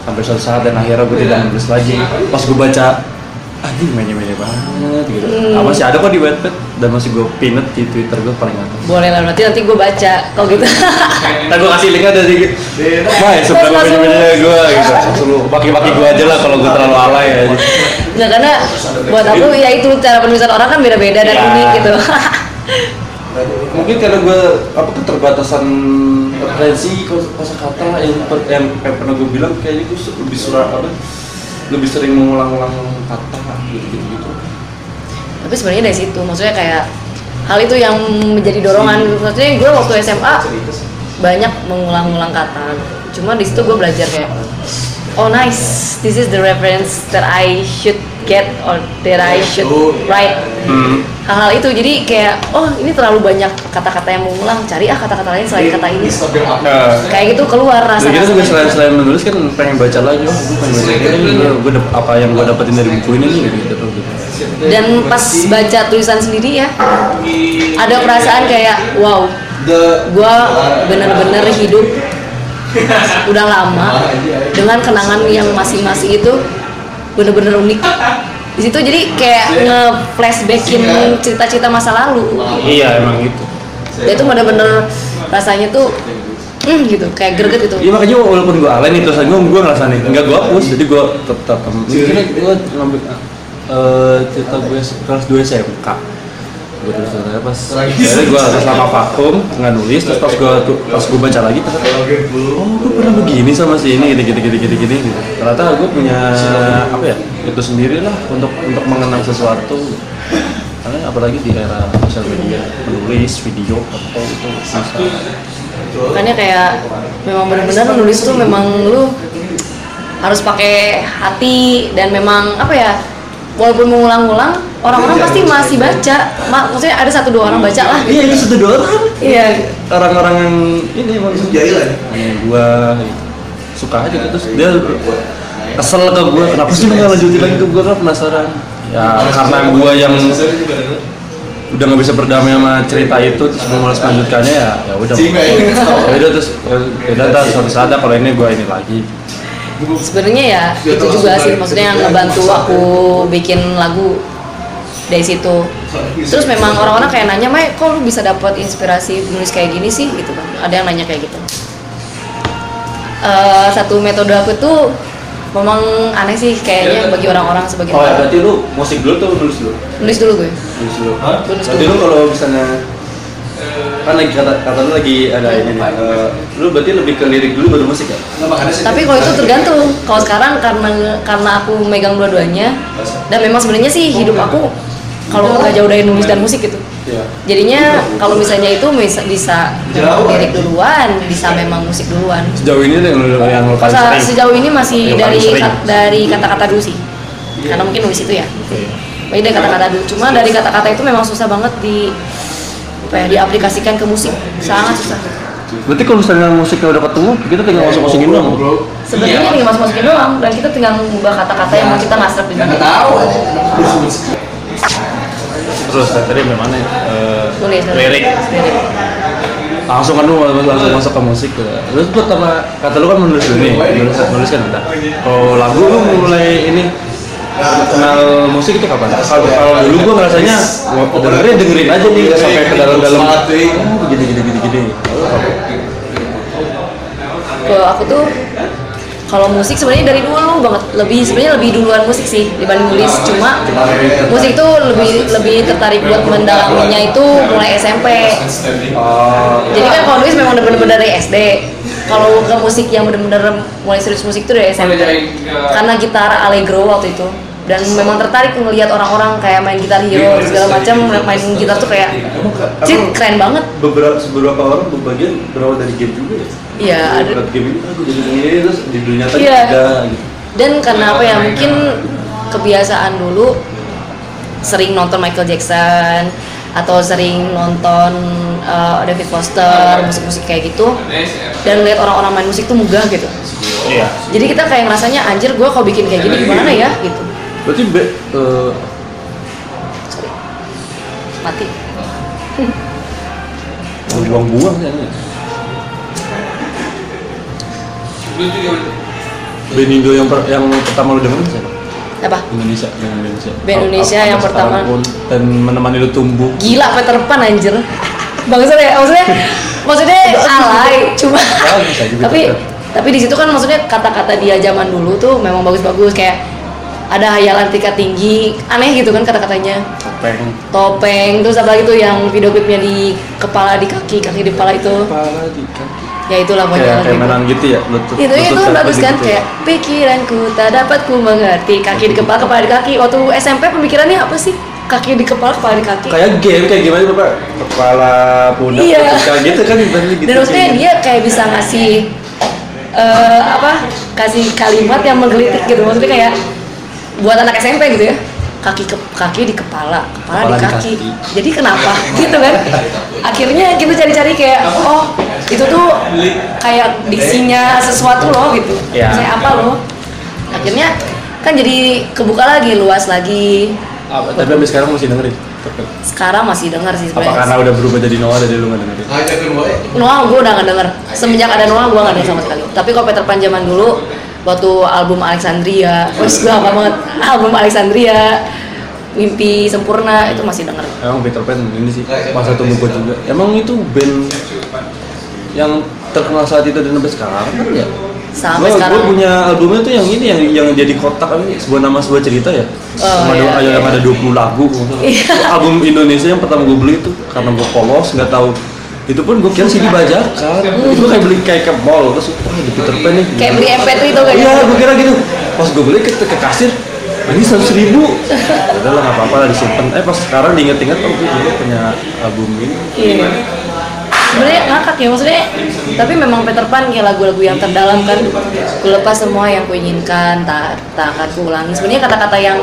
sampai suatu saat dan akhirnya gue tidak nulis lagi pas gue baca anjing mainnya-mainnya banget gitu. Hmm. ah, masih ada kok di Wattpad dan masih gue pinet di Twitter gue paling atas. Boleh lah nanti nanti gue baca kalau gitu. Ntar gue kasih linknya dari Mai, seberapa langsung- mainnya gue gitu. Langsung lu baki-baki gue aja lah kalau gue terlalu alay ya. Nggak karena buat aku ya itu cara penulisan orang kan beda-beda dan Ya. unik gitu. Mungkin karena gue apa keterbatasan referensi kosa kata yang, yang, yang pernah gue bilang kayaknya gue lebih surat apa lebih sering mengulang-ulang kata gitu gitu tapi sebenarnya dari situ maksudnya kayak hal itu yang menjadi dorongan. Maksudnya gue waktu SMA banyak mengulang-ulang kata. Cuma di situ gue belajar kayak oh nice this is the reference that I should get or that I should write hmm. hal-hal itu. Jadi kayak oh ini terlalu banyak kata-kata yang mengulang cari ah kata-kata lain selain kata ini. Nah, kayak gitu keluar rasa jadi kita juga selain selain menulis kan pengen baca lagi oh gue pengen baca ini gue, gue apa yang gue dapetin dari buku ini nih gitu, gitu. dan pas baca tulisan sendiri ya ada perasaan kayak wow gue bener-bener hidup udah lama dengan kenangan yang masing-masing itu bener-bener unik. Di situ jadi kayak nge flashbackin cerita-cerita masa lalu. Iya emang gitu. Dan itu bener-bener rasanya tuh hmm, gitu kayak greget gitu. Iya makanya walaupun gue alay nih terus gue gue ngerasain enggak gue hapus jadi gue tetap mungkin gue ngambil eh, cerita gue kelas 2 SMK gue tulis ternyata pas akhirnya gue sama vakum nggak nulis terus pas gue pas gue baca lagi ternyata oh gue pernah begini sama si ini gini gini gini gini gini gitu. ternyata gue punya apa ya itu sendiri lah untuk untuk mengenang sesuatu. Karena apalagi di era sosial media menulis video foto itu bisa makanya kayak memang benar-benar nulis tuh memang lu harus pakai hati dan memang apa ya walaupun mengulang-ulang orang-orang pasti masih baca. Ma- maksudnya ada satu dua orang baca lah. Iya itu satu dua orang. Iya. Orang-orang yang ini emang Jailan. hanya gua suka aja gitu terus dia kesel ke gua kenapa sih nggak lanjutin lagi ke gua kan? Penasaran. Ya karena gua yang udah nggak bisa berdamai sama cerita itu terus mau malas melanjutkannya ya ya udah. Ya udah terus ya udah ntar suatu saat dah kalau ini gua ini lagi sebenarnya ya itu juga sih. maksudnya yang ngebantu aku bikin lagu dari situ. Terus memang orang-orang kayak nanya Mai kok lu bisa dapat inspirasi nulis kayak gini sih? Gitu kan. Ada yang nanya kayak gitu. Eh, satu metode aku tuh memang aneh sih kayaknya bagi orang-orang sebagian oh ya berarti lu musik dulu tuh nulis dulu? Nulis dulu gue. Nulis dulu. Nulis berarti dulu. lu kalau misalnya kan lagi kata kata lu lagi ada ini nih eh, lu berarti lebih ke lirik dulu baru musik ya? Tapi kalau itu tergantung. Kalau sekarang karena karena aku megang dua-duanya dan memang sebenarnya sih hidup aku kalau nggak jauh dari nulis dan musik gitu. Iya. jadinya kalau misalnya itu bisa bisa lirik duluan bisa memang musik duluan. Sejauh ini yang lu yang lu paling sejauh ini masih dari dari kata-kata dulu sih. Karena mungkin nulis itu ya. Baik dari kata-kata dulu. Cuma dari kata-kata itu memang susah banget di apa ya, diaplikasikan ke musik? Sangat susah. Berarti kalau misalnya musiknya udah ketemu kita tinggal masuk masukin dong sebenarnya tinggal masuk masukin doang dan kita tinggal mengubah kata-kata yang mau kita nggak serap di Nggak tahu. terus tadi memang uh, Nulis, nulis. lirik. Langsung kan lu langsung masuk ke musik ya. terus pertama kata lu kan menulis dulu nih. Nulis nulis kan udah kalau lagu lu mulai ini kenal musik itu kapan? Kalau kalau dulu gua ngerasanya gua dengerin dengerin aja nih sampai ke dalam-dalam. Oh, gini gini gini gini. Kalau aku tuh kalau musik sebenarnya dari dulu banget. Lebih sebenarnya lebih duluan musik sih dibanding nulis. Cuma musik tuh lebih lebih tertarik buat mendalaminya itu mulai SMP Oh, jadi kan kalau nulis memang bener-bener dari SD kalau ke musik yang bener-bener mulai serius musik itu dari SMP karena gitar allegro waktu itu dan memang tertarik ngelihat orang-orang kayak main gitar hero segala macam main gitar tuh kayak cip keren banget beberapa beberapa orang berbagian berawal dari game juga ya. Iya, ada- game ini aku jadi ini terus di dunia nyata Iya. ada gitu. dan karena apa ya mungkin kebiasaan dulu sering nonton Michael Jackson atau sering nonton uh, David Foster musik-musik kayak gitu dan lihat orang-orang main musik tuh megah gitu Iya. jadi kita kayak ngerasanya anjir gue kalau bikin kayak gini gimana ya gitu Berarti be, sorry mati buang-buang ya. Benindo yang per, yang pertama lu dengerin siapa? apa Indonesia, yang Indonesia. Band Indonesia Sampai yang pertama. pun, dan menemani lu tumbuh. gila Peter Pan anjir bagus ya maksudnya maksudnya alay cuma tapi tapi di situ kan maksudnya kata-kata dia zaman dulu tuh memang bagus-bagus kayak ada hayalan tingkat tinggi aneh gitu kan kata-katanya Topeng. topeng terus apa lagi tuh yang video klipnya di kepala di kaki kaki di kepala itu Kepala di kaki. ya itulah Kayak pokoknya kayak mainan gitu ya, lutut. itu itu lutut bagus siapa kan gitu kayak ya. pikiranku tak dapat ku mengerti kaki di kepala kepala di kaki waktu SMP pemikirannya apa sih kaki di kepala kepala di kaki kayak game kayak gimana tuh Pak? Kepala pundak Iya. kayak gitu kan ibaratnya gitu. dan maksudnya kayak dia kayak bisa ngasih eh apa kasih kalimat yang menggelitik gitu maksudnya kayak buat anak SMP gitu ya kaki ke kaki di kepala kepala, Kepala di, di kaki. kaki. jadi kenapa gitu kan akhirnya kita cari-cari kayak oh itu tuh kayak diksinya sesuatu loh gitu Ya. Misalnya apa loh akhirnya kan jadi kebuka lagi luas lagi Apa, tapi sampai sekarang masih dengerin. Sekarang masih dengar sih Apa sebenarnya karena udah berubah jadi Noah jadi lu nggak dengerin? Noah gue udah gak denger Semenjak ada Noah gue gak denger sama sekali Tapi kalau Peter Pan zaman dulu Waktu album Alexandria Wes gue apa banget Album Alexandria Mimpi Sempurna itu masih denger Emang Peter Pan ini sih masa tumbuh gue juga. Emang itu band yang terkenal saat itu dan sampai sekarang kan ya? sampai Gua- sekarang gua punya albumnya tuh yang ini yang yang jadi kotak ini sebuah nama sebuah cerita ya. Oh, Sama iya, ada- iya. yang ada 20 lagu. Iya. album Indonesia yang pertama gue beli itu karena gue polos nggak tahu itu pun gue kira CD bajakan itu kayak beli kayak ke mall terus wah ada Peter Pan nih kayak beli MP3 itu kan iya gue kira gitu pas gue beli ke, ke kasir ini seratus ribu udah lah nggak apa-apa lah disimpan eh pas sekarang diinget-inget oh gue dulu punya album ini Iya. Sebenarnya ngakak ya maksudnya, tapi memang Peter Pan kayak lagu-lagu yang terdalam kan. Ku lepas semua yang kuinginkan, tak tak akan kuulangi. Sebenarnya kata-kata yang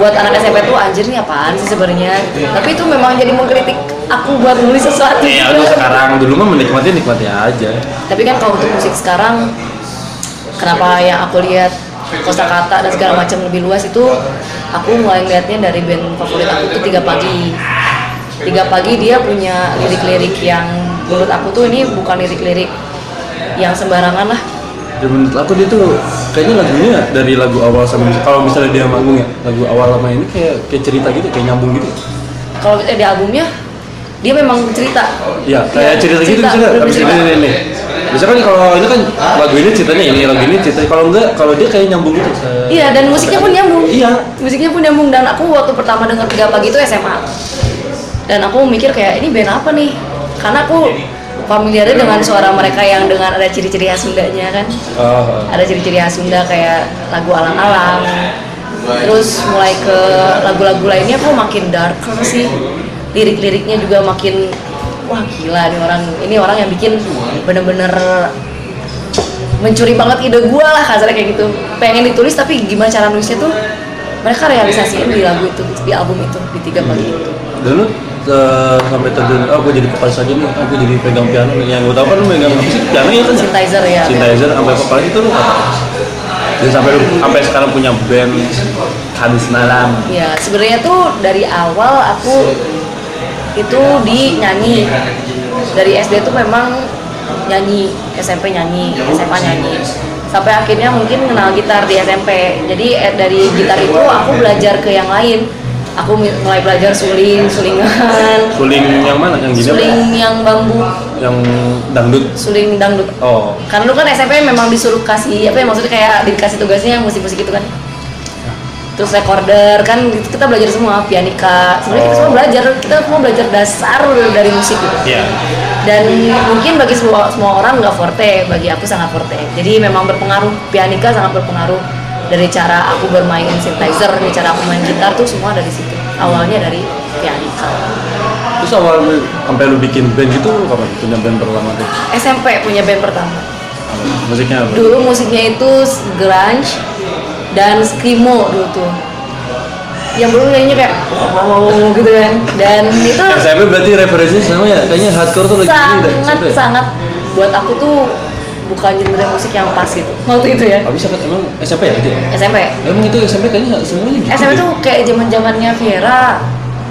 buat anak SMP tuh anjir nih apaan sih sebenarnya. Tapi itu memang jadi mengkritik aku buat nulis sesuatu. ya udah sekarang dulu mah menikmati nikmati aja Tapi kan kalau untuk musik sekarang, kenapa yang aku lihat kosakata dan segala macam lebih luas itu, aku mulai ngeliatnya dari band favorit aku tuh Tiga Pagi. Tiga Pagi dia punya lirik-lirik yang menurut aku tuh ini bukan lirik-lirik yang sembarangan lah. dan menurut aku dia tuh kayaknya lagunya dari lagu awal sampai kalau misalnya dia manggung ya lagu awal sama ini kayak kayak cerita gitu kayak nyambung gitu Kalau eh, di albumnya dia memang cerita. Iya, kayak Iya, cerita, gitu cerita, misalnya. bener-bener Abis ini, cerita. ini, ini. Misalkan kalau ini kan lagu ini ceritanya ini, lagu ini ceritanya kalau enggak, kalau dia kayak nyambung gitu. Iya dan musiknya pun nyambung. Iya. Musiknya pun nyambung dan aku waktu pertama dengar Tiga Pagi itu SMA. Dan aku mikir kayak ini band apa nih? Karena aku familiar dengan suara mereka yang dengan ada ciri-ciri khas Sundanya kan. Oh, Ada ciri-ciri khas Sunda kayak lagu alang-alang. Terus mulai ke lagu-lagu lainnya kok makin darker sih. Lirik-liriknya juga makin wah gila nih orang ini orang yang bikin bener-bener mencuri banget ide gua lah kasarnya kayak gitu pengen ditulis tapi gimana cara nulisnya tuh mereka realisasiin di lagu itu di album itu di tiga pagi itu dan lu eh, sampai terjun, oh gue jadi vokalis aja nih, aku jadi pegang piano nih. Yang gue tau kan lu megang apa sih? Piano ya kan? synthesizer ya Synthesizer sampai vokalis itu lu? Dan sampai lu sampai sekarang punya band Kadus Malam. ya sebenarnya tuh dari awal aku itu di nyanyi dari SD tuh memang nyanyi SMP nyanyi SMA nyanyi. Sampai akhirnya mungkin kenal gitar di SMP jadi eh, dari gitar itu aku belajar ke yang lain. Aku mulai belajar suling sulingan. Suling yang mana? Yang gini apa? suling yang bambu. Yang dangdut. suling dangdut. Oh, karena lu kan SMP memang disuruh kasih apa ya maksudnya kayak dikasih tugasnya yang musik-musik itu kan terus recorder kan gitu, kita belajar semua pianika sebenarnya kita semua Oh. belajar kita semua belajar dasar dari musik gitu iya. dan mungkin bagi semua semua orang nggak forte bagi aku sangat forte jadi memang berpengaruh pianika sangat berpengaruh dari cara aku bermain synthesizer dari cara aku main gitar tuh semua dari situ awalnya dari pianika Terus awal sampai lu bikin band gitu lu kapan punya band pertama tuh? SMP punya band pertama? Musiknya apa? dulu musiknya itu grunge dan screamo dulu tuh. Yang dulu nyanyinya kayak wow, gitu kan. Dan itu SMP berarti referensinya sama ya? Kayaknya hardcore tuh lagi sangat sangat buat aku tuh bukan genre musik yang pas gitu. Waktu itu ya. Habis kan emang SMP ya? Gitu? ya? SMP Emang itu SMP kayaknya semuanya gitu. SMP tuh kayak zaman zamannya Viera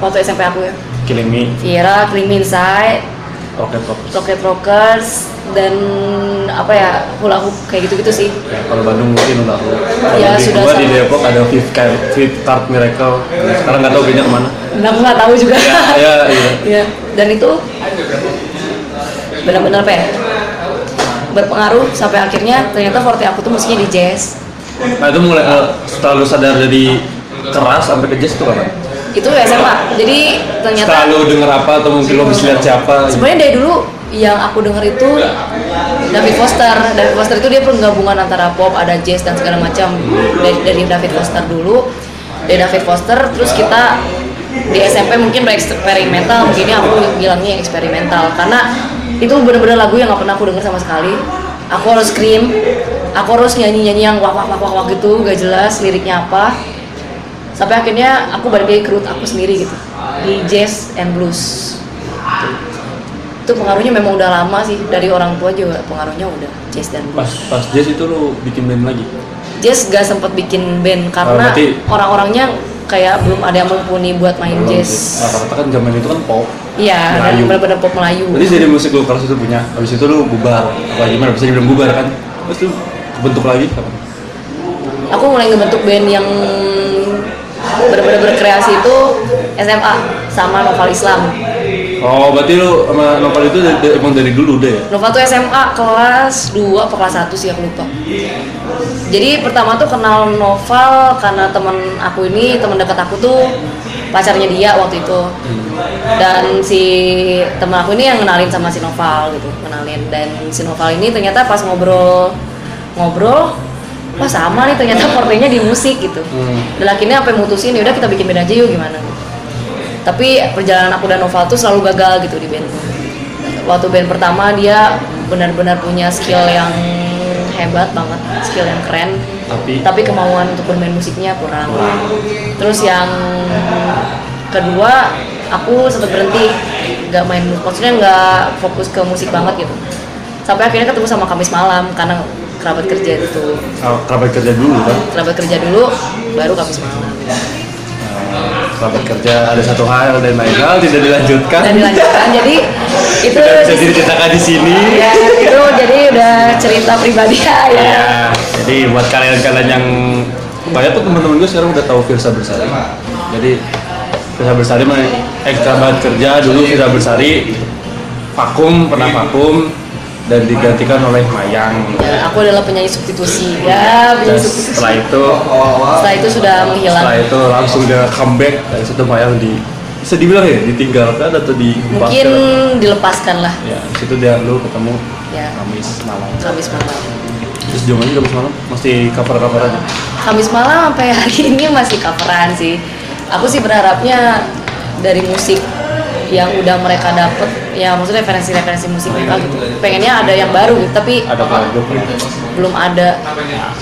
waktu SMP aku ya. Killing Me, Viera, Me Inside, Rocket Pop. Rocket Rockers dan apa ya hula hoop kayak gitu-gitu sih Ya, kalau Bandung mungkin udah aku. Ya, di sudah gua di. Depok ada Fifth Card, Fifth Card Miracle. Sekarang nggak tahu bandnya ke mana. aku nggak tahu juga Ya, ya, iya. Iya, dan itu benar-benar apa ya berpengaruh sampai akhirnya ternyata forte aku tuh musiknya di jazz Nah itu mulai eh, setelah lu sadar dari keras sampai ke jazz itu kapan? Itu SMA jadi ternyata Setelah lu denger apa atau mungkin lu bisa lihat siapa? sebenarnya dari dulu yang aku denger itu David Foster. David Foster itu dia penggabungan antara pop ada jazz dan segala macam. Dari, dari David Foster dulu. Dari David Foster terus kita di SMP mungkin bereksperimental. Mungkin aku bilangnya eksperimental. Karena itu bener-bener lagu yang nggak pernah aku denger sama sekali. Aku harus scream. Aku harus nyanyi-nyanyi yang wah wah wah wah gitu gak jelas liriknya apa sampai akhirnya aku balik lagi ke root aku sendiri gitu di jazz and blues itu pengaruhnya memang udah lama sih dari orang tua juga pengaruhnya udah jazz dan Pas blues pas jazz itu lu bikin band lagi? jazz gak sempet bikin band karena berarti- orang-orangnya kayak belum ada yang mumpuni buat main jazz Rata-rata kan zaman itu kan pop. iya dan Melayu. bener-bener pop Melayu Jadi dari musik lu keras itu punya, habis itu lu bubar, apa gimana? Bisa dibilang bubar kan? Terus lu bentuk lagi kapan? aku mulai ngebentuk band yang bener-bener berkreasi itu SMA sama Novel Islam Oh, berarti lu sama Novel itu dari, dari- emang dari dulu deh ya? Nova tuh SMA kelas 2 apa kelas 1 sih aku lupa. Jadi pertama tuh kenal Noval karena temen aku ini temen dekat aku tuh pacarnya dia waktu itu. Dan si temen aku ini yang kenalin sama si Noval gitu, kenalin. Dan si Noval ini ternyata pas ngobrol ngobrol wah sama nih ternyata portenya di musik gitu. Dan akhirnya apa yang mutusin ya udah kita bikin band aja yuk gimana. Tapi perjalanan aku dan Noval tuh selalu gagal gitu di band waktu band pertama dia benar-benar punya skill yang hebat banget, skill yang keren. Tapi Tapi kemauan untuk bermain musiknya kurang. Terus yang kedua, aku sempat berhenti, nggak main, maksudnya nggak fokus ke musik banget gitu. Sampai akhirnya ketemu sama Kamis Malam karena kerabat kerja itu, oh, kerabat kerja dulu kan? kerabat kerja dulu, baru Kamis Malam. Eh, kerabat kerja ada satu hal dan lain hal tidak dilanjutkan. Dan dilanjutkan, jadi itu Tidak bisa diceritakan di sini. ya itu jadi udah cerita pribadi ya. ya. Jadi buat kalian-kalian yang banyak tuh teman-teman gue sekarang udah tahu Firsa Bersari. Jadi Firsa Bersari mah ekstra banget kerja dulu Firsa Bersari vakum pernah vakum dan digantikan oleh Mayang. Ya, aku adalah penyanyi substitusi. Ya Dan penyanyi substitusi. setelah itu setelah itu sudah menghilang. setelah itu langsung dia comeback. Dari situ Mayang di bisa dibilang ya ditinggalkan atau di mungkin dilepaskan lah. Ya di situ dia lu ketemu ya. Kamis malam. Kamis malam. Terus jamannya Kamis malam? Masih cover cover aja Kamis malam sampai hari ini masih coveran sih. Aku sih berharapnya dari musik yang udah mereka dapet ya maksudnya referensi-referensi musik mereka gitu pengennya ada yang baru gitu tapi ada produk belum ada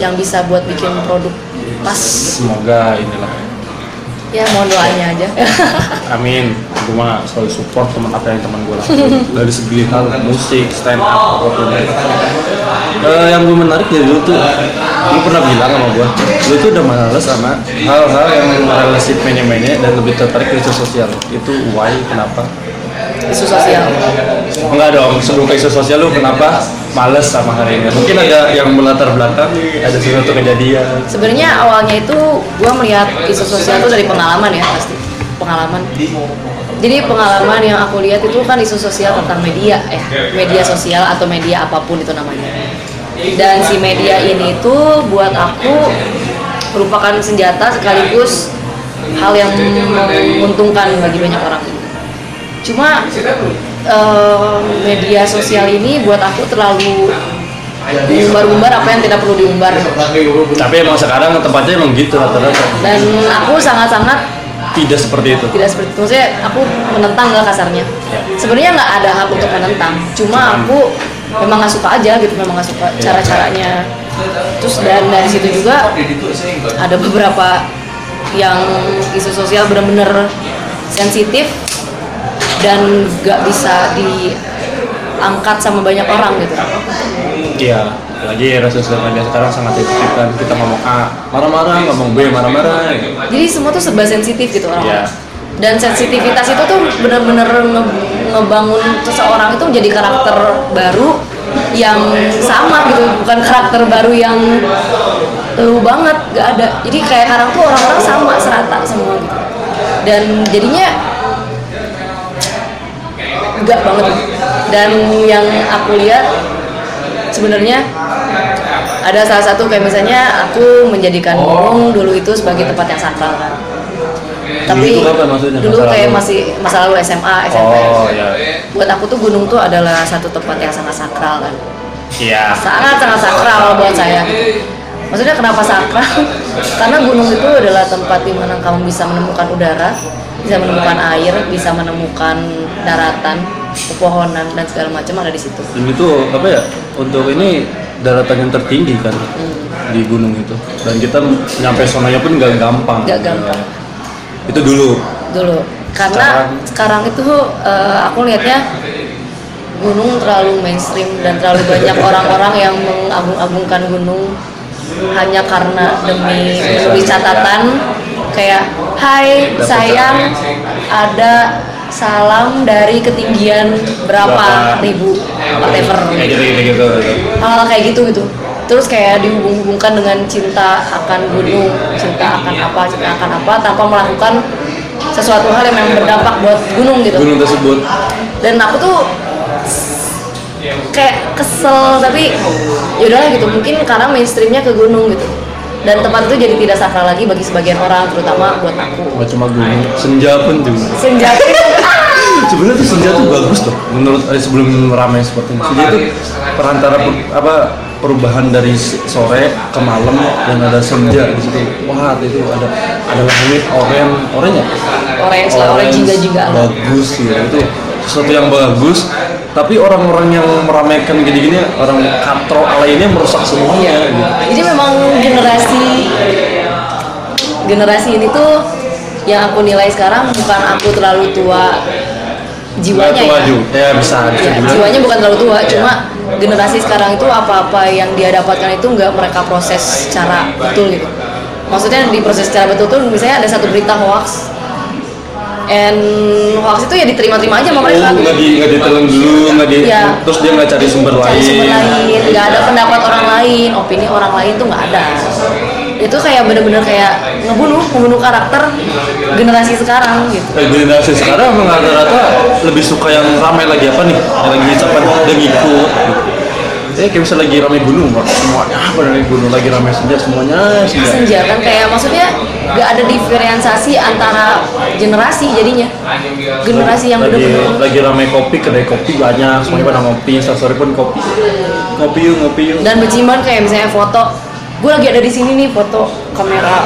yang bisa buat bikin produk pas semoga inilah ya mohon doanya aja Amin. Gue mah selalu support teman apa yang teman gue lakukan dari segi hal musik, stand up, apa pun. Eh, yang gue menarik dari dulu tuh, lu pernah bilang sama gue, lu tuh udah males sama hal-hal yang relasi mainnya-mainnya dan lebih tertarik ke isu sosial. Itu why? Kenapa? Isu sosial Enggak dong, sebelum ke isu sosial lu kenapa males sama hari ini? Mungkin ada yang melatar belakang, ada sesuatu kejadian. Sebenarnya awalnya itu gue melihat isu sosial itu dari pengalaman ya pasti pengalaman. Jadi pengalaman yang aku lihat itu kan isu sosial tentang media ya, media sosial atau media apa pun itu namanya. Dan si media ini itu buat aku merupakan senjata sekaligus hal yang menguntungkan bagi banyak orang. Cuma eh, media sosial ini buat aku terlalu mengumbar-umbar apa yang tidak perlu diumbar. Tapi emang sekarang tempatnya emang gitu rata-rata. dan aku sangat-sangat Tidak seperti itu. tidak seperti itu. Maksudnya aku menentang lah kasarnya. Sebenarnya nggak ada hak untuk menentang. Cuma aku memang nggak suka aja gitu memang nggak suka cara caranya terus dan dari situ juga ada beberapa yang isu sosial benar-benar sensitif dan nggak bisa diangkat sama banyak orang gitu Iya, lagi era sosial media sekarang sangat sensitif kan. Kita ngomong A marah-marah, ngomong B marah-marah. jadi semua tuh serba sensitif gitu orang-orang Iya. dan sensitivitas itu tuh benar-benar nge- ngebangun seseorang itu menjadi karakter baru yang sama gitu bukan karakter baru yang lu banget gak ada jadi kayak sekarang tuh orang-orang sama serata semua gitu dan jadinya enggak banget dan yang aku lihat sebenarnya ada salah satu kayak misalnya aku menjadikan gunung dulu itu sebagai tempat yang sakral kan tapi maksudnya? dulu Masa kayak lalu? masih masa lalu SMA SMP Oh ya, buat aku tuh gunung tuh adalah satu tempat yang sangat sakral kan iya. sangat sangat sakral buat saya. Maksudnya kenapa sakral karena gunung itu adalah tempat di mana kamu bisa menemukan udara bisa menemukan air bisa menemukan daratan pepohonan dan segala macam ada di situ Dan itu apa ya? Untuk ini daratan yang tertinggi kan di gunung itu. Dan kita nyampe sonanya pun nggak gampang. Nggak gampang. Itu dulu. dulu karena sekarang, itu eh, aku lihatnya gunung terlalu mainstream dan terlalu banyak orang-orang yang mengagung-agungkan gunung hanya karena demi menulis catatan kayak Hai sayang ada salam dari ketinggian berapa Berapa? ribu? Whatever. Kayak gitu gitu gitu. hal kayak gitu gitu. Terus kayak dihubung-hubungkan dengan cinta akan gunung cinta akan apa cinta akan apa tanpa melakukan sesuatu hal yang memang berdampak buat gunung gitu. Gunung tersebut. Dan aku tuh kayak kesel tapi yaudahlah gitu. Mungkin karena mainstreamnya ke gunung gitu. Dan tempat itu jadi tidak sakral lagi bagi sebagian orang terutama buat aku. Gak cuma gunung senja pun juga. Senja sebenarnya tuh senja tuh bagus tuh menurut eh, sebelum ramai seperti ini. Senja tuh perantara per- apa perubahan dari sore ke malam dan ada senja di situ. Wah itu ada ada langit oranye oranye orange lah orange juga juga. Bagus gitu itu sesuatu yang bagus tapi orang-orang yang meramaikan gini-gini orang katro lainnya merusak semuanya gitu. Jadi memang generasi generasi ini tuh yang aku nilai sekarang bukan aku terlalu tua jiwanya tua ya. juga. ya bisa bisa ya, jiwanya bukan terlalu tua cuma generasi sekarang itu apa-apa yang dia dapatkan itu nggak mereka proses secara betul gitu. Maksudnya di proses secara betul tuh misalnya ada satu berita hoax and hoax itu ya diterima-terima aja sama mereka Oh, nggak di nggak ditelan dulu, nggak di, Iya. terus dia nggak cari sumber cari lain. sumber lain nggak ada pendapat orang lain opini orang lain tuh nggak ada itu kayak bener-bener kayak ngebunuh ngebunuh karakter generasi sekarang gitu Eh, generasi sekarang rata-rata lebih suka yang ramai lagi apa nih? Yang lagi cepat dan ngikut. Eh kayak bisa lagi ramai gunung, Pak. semuanya apa dari gunung lagi ramai senja semuanya senja. senja kan kayak maksudnya nggak ada diferensiasi antara generasi jadinya generasi yang lagi bener-bener lagi ramai kopi, kedai kopi banyak, semuanya pada ngopi, instastory pun kopi. Ngopi yuk, ngopi yuk. dan beciman kayak misalnya foto gue lagi ada di sini nih foto kamera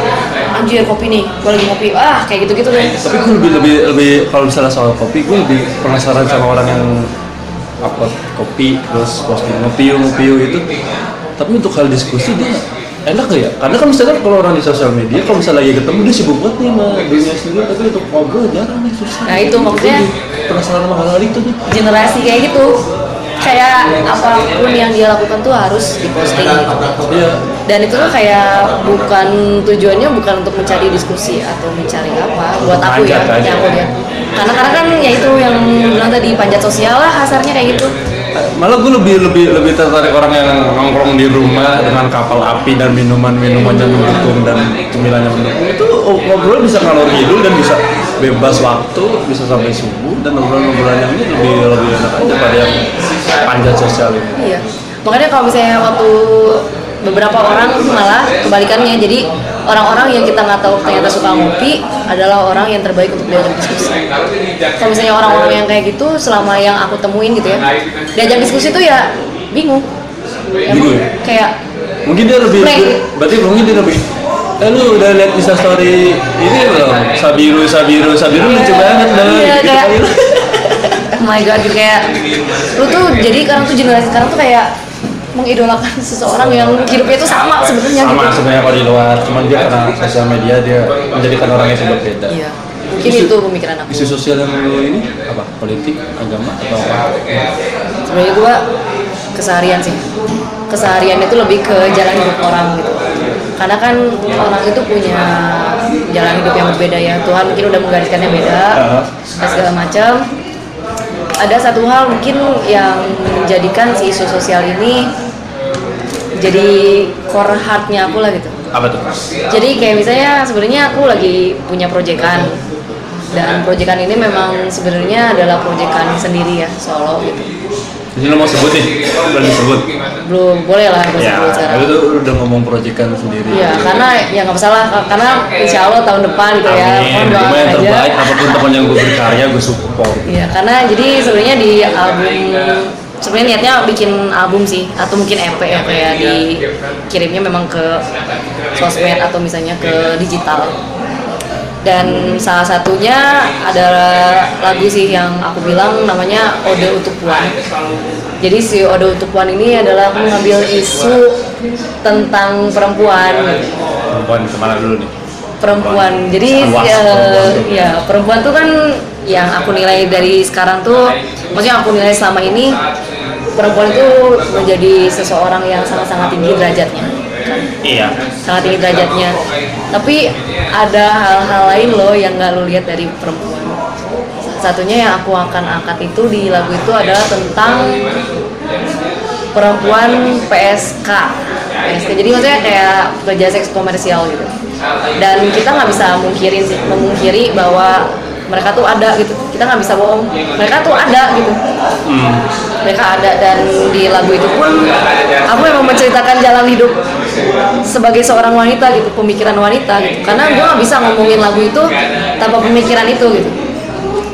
anjir kopi nih gue lagi ngopi ah kayak gitu gitu deh tapi gue lebih lebih lebih kalau misalnya soal kopi gue lebih penasaran sama orang yang upload kopi terus posting ngopi yuk ngopi yuk itu tapi untuk hal diskusi dia enak gak ya? Karena kan misalnya kalau orang di sosial media kalau misalnya lagi ketemu dia sibuk banget nih sama dunia sendiri. Tapi untuk ngobrol jarang nih susah. Nah, itu maksudnya- penasaran sama hal-hal itu nih. generasi kayak gitu kayak apa pun yang dia lakukan tuh harus diposting. Gitu dan itu tuh kayak bukan tujuannya bukan untuk mencari diskusi atau mencari apa buat aku ya yang aku lihat karena karena kan ya itu yang bilang tadi panjat sosial lah kasarnya kayak gitu malah gue lebih lebih lebih tertarik orang yang nongkrong di rumah dengan kapal api dan minuman minumannya mendukung dan cemilannya mendukung itu ngobrol bisa ngalor ngidul dan bisa bebas waktu bisa sampai subuh dan obrolan yang ini lebih lebih enak aja pada yang panjat sosial ini. Iya. Makanya kalau misalnya waktu beberapa orang malah kebalikannya jadi orang-orang yang kita nggak tahu ternyata suka ngopi adalah orang yang terbaik untuk diajak diskusi kalau misalnya orang-orang yang kayak gitu selama yang aku temuin gitu ya diajak diskusi tuh ya bingung Bingung ya? kayak mungkin dia lebih Blank. berarti mungkin dia lebih eh lu udah lihat insta story ini belum sabiru sabiru sabiru lucu banget dong Iya, Gitu kayak- kali. oh my god gitu kayak lu tuh jadi sekarang tuh generasi sekarang tuh kayak mengidolakan seseorang yang hidupnya itu sama sebenarnya sama gitu. sebenarnya kalau di luar cuman dia karena sosial media dia menjadikan orang yang berbeda. Iya mungkin itu pemikiran aku. isu sosial yang lu ini? Apa? Politik agama atau apa? Sebenarnya gua keseharian sih. Keseharian itu lebih ke jalan hidup orang gitu. Karena kan orang itu punya jalan hidup yang berbeda ya. Tuhan mungkin udah menggariskannya beda Aha. dan segala macam. Ada satu hal mungkin yang menjadikan si isu sosial ini jadi core heartnya aku lah gitu. Apa tuh? Jadi kayak misalnya sebenarnya aku lagi punya proyekan. Dan proyekan ini memang sebenarnya adalah proyekan sendiri ya solo gitu. Ini lo mau sebut nih? Udah disebut? Belum boleh lah gue ya sebut sekarang. lu udah ngomong proyekan sendiri. Iya, karena ya nggak masalah karena insya Allah tahun depan gitu ya, Amin, cuma yang aja. terbaik apa pun teman yang gue berkarya gue support. Iya, karena jadi sebenarnya di album sebenarnya niatnya bikin album sih atau mungkin EP ya kayak dikirimnya memang ke sosmed atau misalnya ke digital. Dan salah satunya ada lagu sih yang aku bilang namanya Ode untuk Puan. Jadi si Ode untuk Puan ini adalah aku mengambil isu tentang perempuan perempuan ke mana dulu nih perempuan jadi eh, perempuan tuh. ya perempuan tuh kan yang aku nilai dari sekarang tuh maksudnya aku nilai selama ini perempuan itu menjadi seseorang yang sangat-sangat tinggi derajatnya. Iya. Sangat tinggi derajatnya. Tapi ada hal-hal lain loh yang nggak lo lihat dari perempuan. Satunya yang aku akan angkat itu di lagu itu adalah tentang perempuan PSK PSK jadi maksudnya kayak kerja seks komersial gitu. Dan kita nggak bisa mungkirin memungkiri bahwa mereka tuh ada gitu. Kita nggak bisa bohong. Mereka tuh ada gitu. Mereka ada dan di lagu itu pun aku memang menceritakan jalan hidup sebagai seorang wanita gitu pemikiran wanita gitu. Karena gue nggak bisa ngomongin lagu itu tanpa pemikiran itu gitu.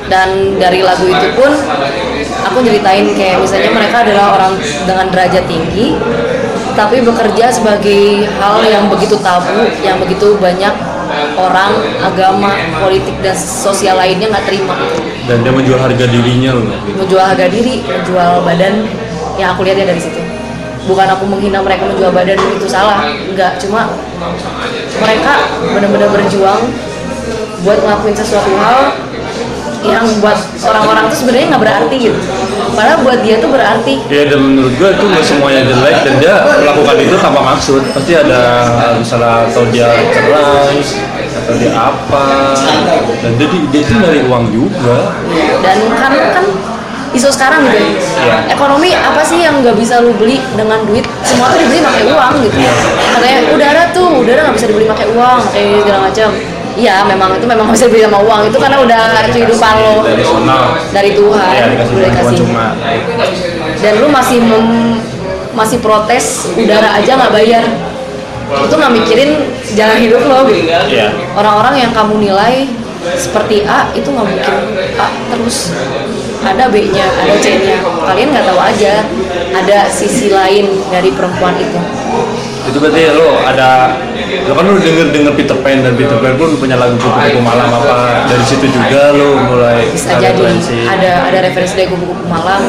Dan dari lagu itu pun aku ceritain kayak misalnya mereka adalah orang dengan derajat tinggi tapi bekerja sebagai hal yang begitu tabu yang begitu banyak orang agama politik dan sosial lainnya nggak terima. Dan dia menjual harga dirinya loh menjual harga diri menjual badan. Yang aku lihatnya dari situ. Bukan aku menghina mereka menjual badan itu salah. Enggak cuma mereka benar-benar berjuang buat ngelakuin sesuatu hal yang buat orang-orang tuh sebenarnya nggak berarti gitu padahal buat dia tuh berarti Ya dan menurut gue itu nggak semuanya jelek dan dia melakukan itu tanpa maksud. Pasti ada misalnya atau dia cerai atau dia apa. Dan jadi dia itu dari uang juga. Dan karena kan isu sekarang gitu Iya. ekonomi apa sih yang nggak bisa lu beli dengan duit? Semua tuh dibeli pakai uang gitu. Katanya udara tuh udara nggak bisa dibeli pakai uang kayak segala macam iya memang itu memang bisa dibeli sama uang. Itu karena udah kehidupan lo. Dari Tuhan ya dikasih udah dikasih cuma. Dan lu masih mem- masih protes udara aja nggak bayar. Itu nggak mikirin jalan hidup lo. Iya. orang-orang yang kamu nilai seperti A itu nggak mungkin. A terus. Ada B-nya ada C-nya. Kalian nggak tahu aja. Ada sisi lain dari perempuan itu. Itu berarti lo ada lo kan lo denger denger Peter Pan dan Peter Pan pun punya lagu kupu-kupu malam apa. Dari situ juga lo mulai bisa jadi referensi. ada ada referensi dari kupu-kupu malam.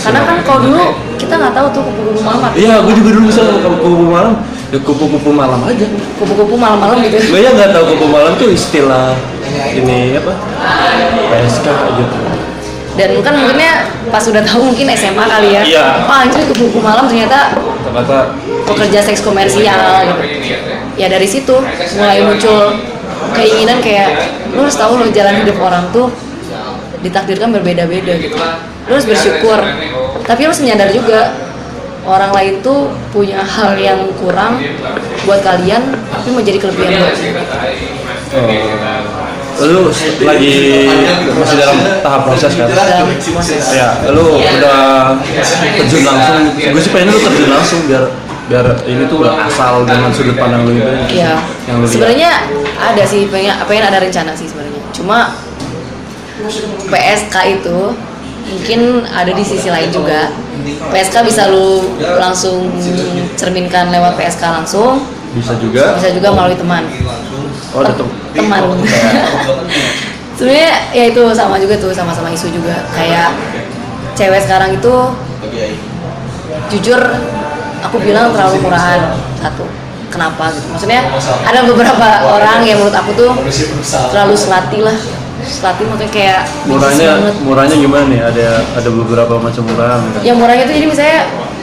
Karena kan kalau dulu kita nggak tahu tuh kupu-kupu malam. Iya gue juga dulu bisa kupu-kupu malam ya kupu-kupu malam aja. Kupu-kupu malam-malam gitu. Gue ya nggak tahu kupu malam tuh istilah ini apa? PSK gitu dan kan mungkinnya pas udah tahu mungkin SMA kali ya. Iya. wah anjir kupu-kupu malam ternyata kata pekerja seks komersial gitu. Ya dari situ mulai muncul keinginan kayak lu harus tahu lo jalan hidup orang tuh ditakdirkan berbeda-beda gitu. Lu harus bersyukur. Tapi lu harus menyadar juga orang lain tuh punya hal yang kurang buat kalian tapi menjadi kelebihan buat lu. Lu lagi masih dalam tahap proses kan proses ya lu udah terjun langsung gue sih pengen lu terjun langsung biar biar ini tuh udah asal dengan sudut pandang lu itu Iya. yang lu lihat. Sebenarnya ada sih pengen pengen ada rencana sih sebenarnya. Cuma PSK itu mungkin ada di sisi lain juga. PSK bisa lu langsung cerminkan lewat PSK langsung, bisa juga. Bisa juga melalui teman. oh ada tem- Teman. Sebenarnya ya itu sama juga tuh sama-sama isu juga. Kayak cewek sekarang itu jujur aku bilang terlalu murahan. Satu kenapa gitu. Maksudnya ada beberapa orang yang menurut aku tuh terlalu selati lah. Selati maksudnya kayak murahnya murahnya gimana nih? Ada ada beberapa macam murah yang murahnya tuh jadi misalnya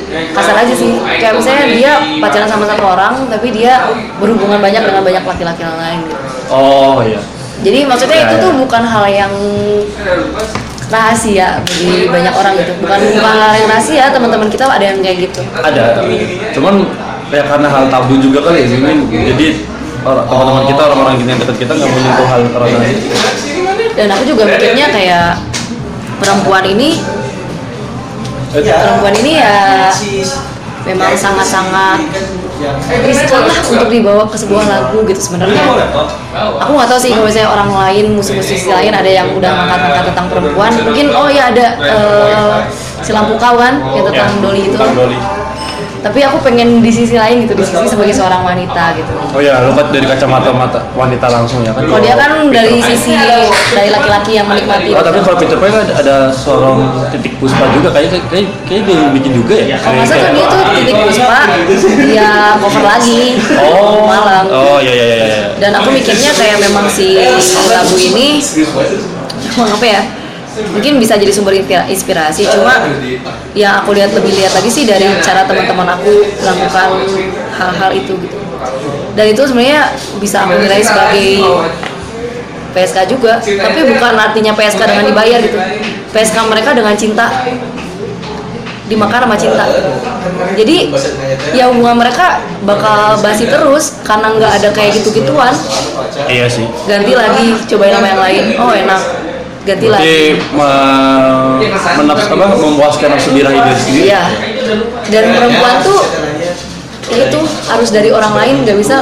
kasar aja sih. Kayak misalnya dia pacaran sama satu orang tapi dia berhubungan banyak dengan banyak laki-laki yang lain. Gitu. oh iya. Jadi maksudnya Ya, itu ya. tuh bukan hal yang rahasia bagi banyak orang gitu. Bukan bukan hal yang rahasia teman-teman kita ada yang kayak gitu. Ada cuman kayak karena hal tabu juga kali ya jadi teman-teman kita orang-orang gini yang dekat kita nggak mau nyentuh hal karena dan aku juga mikirnya kayak perempuan ini perempuan ini ya memang sangat-sangat riskan lah untuk dibawa ke sebuah lagu gitu sebenarnya. Aku nggak tahu sih kalau misalnya orang lain musuh-musuh lain ada yang udah ngangkat-ngangkat tentang perempuan mungkin oh ya ada eh, si lampu kau kan yang tentang Doli itu. Doli. Tapi aku pengen di sisi lain gitu di sisi sebagai seorang wanita gitu oh ya lo kan dari kacamata mata wanita langsung ya kan kalau dia kan dari sisi dari laki-laki yang menikmati Oh, tapi kalau Peter Pan ada, ada seorang titik puspa juga kayak kayak kayak dia bikin juga ya. Kalau nggak salah tuh dia tuh titik puspa, dia cover lagi Oh, malam. Oh iya iya iya. iya. Dan aku mikirnya kayak memang si lagu ini, emang apa ya? Mungkin bisa jadi sumber inspira- inspirasi, cuma yang aku lihat lebih lihat lagi sih dari cara teman-teman aku melakukan hal-hal itu gitu. Dan itu sebenarnya bisa aku nilai sebagai PSK juga, tapi bukan artinya PSK dengan dibayar gitu. PSK mereka dengan cinta. Dimakan sama cinta. Jadi ya hubungan mereka bakal basi terus karena nggak ada kayak gitu gituan iya sih. Ganti lagi cobain sama yang lain. Oh enak ganti lagi jadi me- menafs apa memuaskan nafsu birahi diri sendiri Iya. Dan perempuan tuh ya itu harus dari orang lain nggak bisa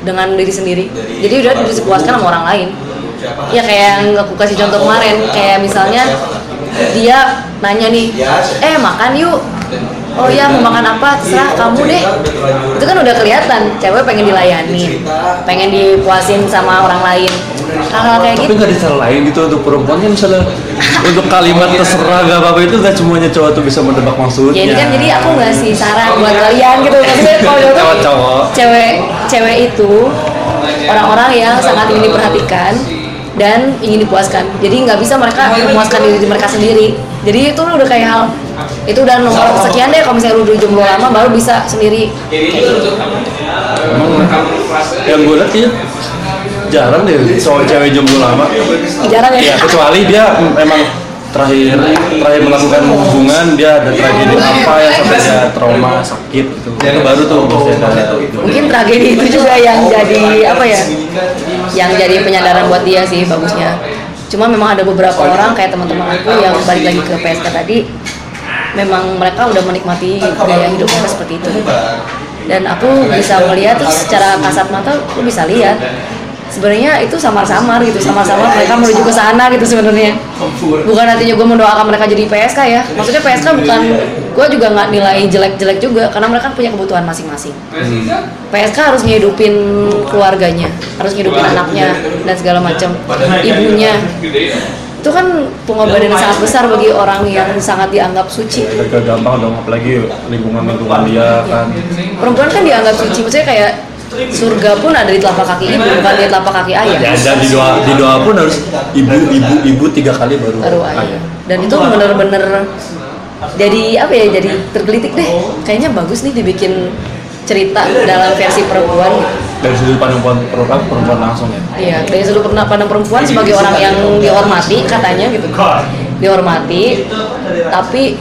dengan diri sendiri. Jadi udah dipuaskan sama orang lain. Ya kayak yang aku kasih contoh kemarin, kayak misalnya dia nanya nih, eh makan yuk. Oh ya mau makan apa? Terserah kamu deh. Itu kan udah kelihatan, cewek pengen dilayani, pengen dipuasin sama orang lain. Hal-hal kayak tapi gitu. nggak disalahin gitu untuk perempuan kan misalnya untuk kalimat terserah gak apa-apa itu gak semuanya cowok tuh bisa mendebak maksudnya Ya ini kan jadi aku ngasih saran buat kalian gitu maksudnya kalau cowok tuh Cowok-cowok. cewek cewek itu orang-orang yang sangat ingin diperhatikan dan ingin dipuaskan jadi nggak bisa mereka memuaskan diri mereka sendiri jadi itu udah kayak hal itu udah nomor sekian deh kalau misalnya lu udah jomblo lama baru bisa sendiri. Emang yang gue lihat ya jarang deh cowok cewek jomblo lama. Jarang ya? Ya kecuali dia memang terakhir terakhir melakukan hubungan dia ada tragedi apa ya sampai dia trauma sakit gitu. Itu baru tuh mesti ada mungkin tragedi itu juga yang jadi apa ya? Yang jadi penyadaran buat dia sih bagusnya cuma memang ada beberapa orang kayak teman-teman aku yang balik lagi ke PSK tadi memang mereka udah menikmati gaya hidup mereka seperti itu. dan aku bisa melihat tuh secara kasat mata aku bisa lihat sebenarnya itu samar-samar gitu samar-samar mereka menuju ke sana gitu sebenarnya. Bukan artinya gue mendoakan mereka jadi PSK ya. Maksudnya PSK bukan gue juga nggak nilai jelek-jelek juga karena mereka punya kebutuhan masing-masing. PSK harus ngehidupin keluarganya harus ngehidupin anaknya dan segala macam. Ibunya. itu kan pengorbanan yang sangat besar bagi orang yang sangat dianggap suci. Agak gampang dong apalagi lingkungan lingkungan dia kan. Perempuan kan dianggap suci maksudnya kayak surga pun ada di telapak kaki ibu bukan di telapak kaki ayah. Ya dan di doa di doa pun harus ibu ibu ibu tiga kali baru baru ayah. dan itu bener-bener jadi apa ya jadi tergelitik deh. Kayaknya bagus nih dibikin cerita dalam versi perempuan. Dari sudut pandang perempuan perempuan langsung ya? Iya, dari sudut pandang perempuan sebagai orang yang dihormati katanya gitu. Dihormati tapi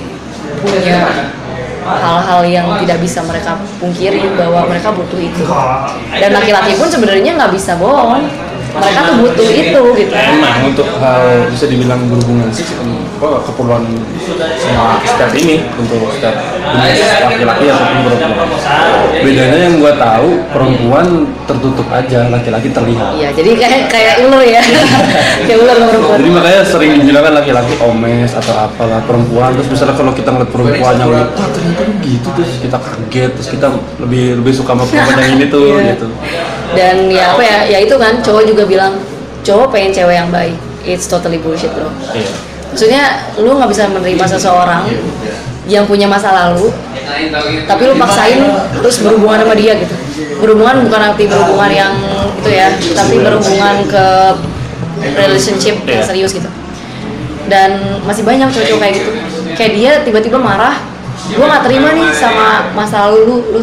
punya hal-hal yang tidak bisa mereka pungkiri bahwa mereka butuh itu. Dan laki-laki pun sebenarnya nggak bisa bohong. Mereka tuh butuh itu gitu. emang untuk hal bisa dibilang berhubungan sih keperluan sama step ini untuk step laki-laki ataupun perempuan bedanya yang gua tahu perempuan tertutup aja laki-laki terlihat Iya, jadi kayak kayak ular ya. kayak ular perempuan. jadi makanya sering dibilang kan laki-laki omes atau apalah perempuan terus misalnya kalau kita ngeliat perempuan yang wah ternyata lu gitu terus kita kaget terus kita lebih lebih suka sama perempuan yang ini tuh Iya. gitu Dan ya apa ya, ya itu kan cowok juga bilang cowok pengen cewek yang baik. It's totally bullshit bro. iya Maksudnya lu nggak bisa menerima seseorang yang punya masa lalu, tapi lu paksain terus berhubungan sama dia gitu. Berhubungan bukan arti berhubungan yang itu ya, tapi berhubungan ke relationship yang Iya. serius gitu. Dan masih banyak cowok-cowok kayak gitu. Kayak dia tiba-tiba marah, gua nggak terima nih sama masa lalu lu, lu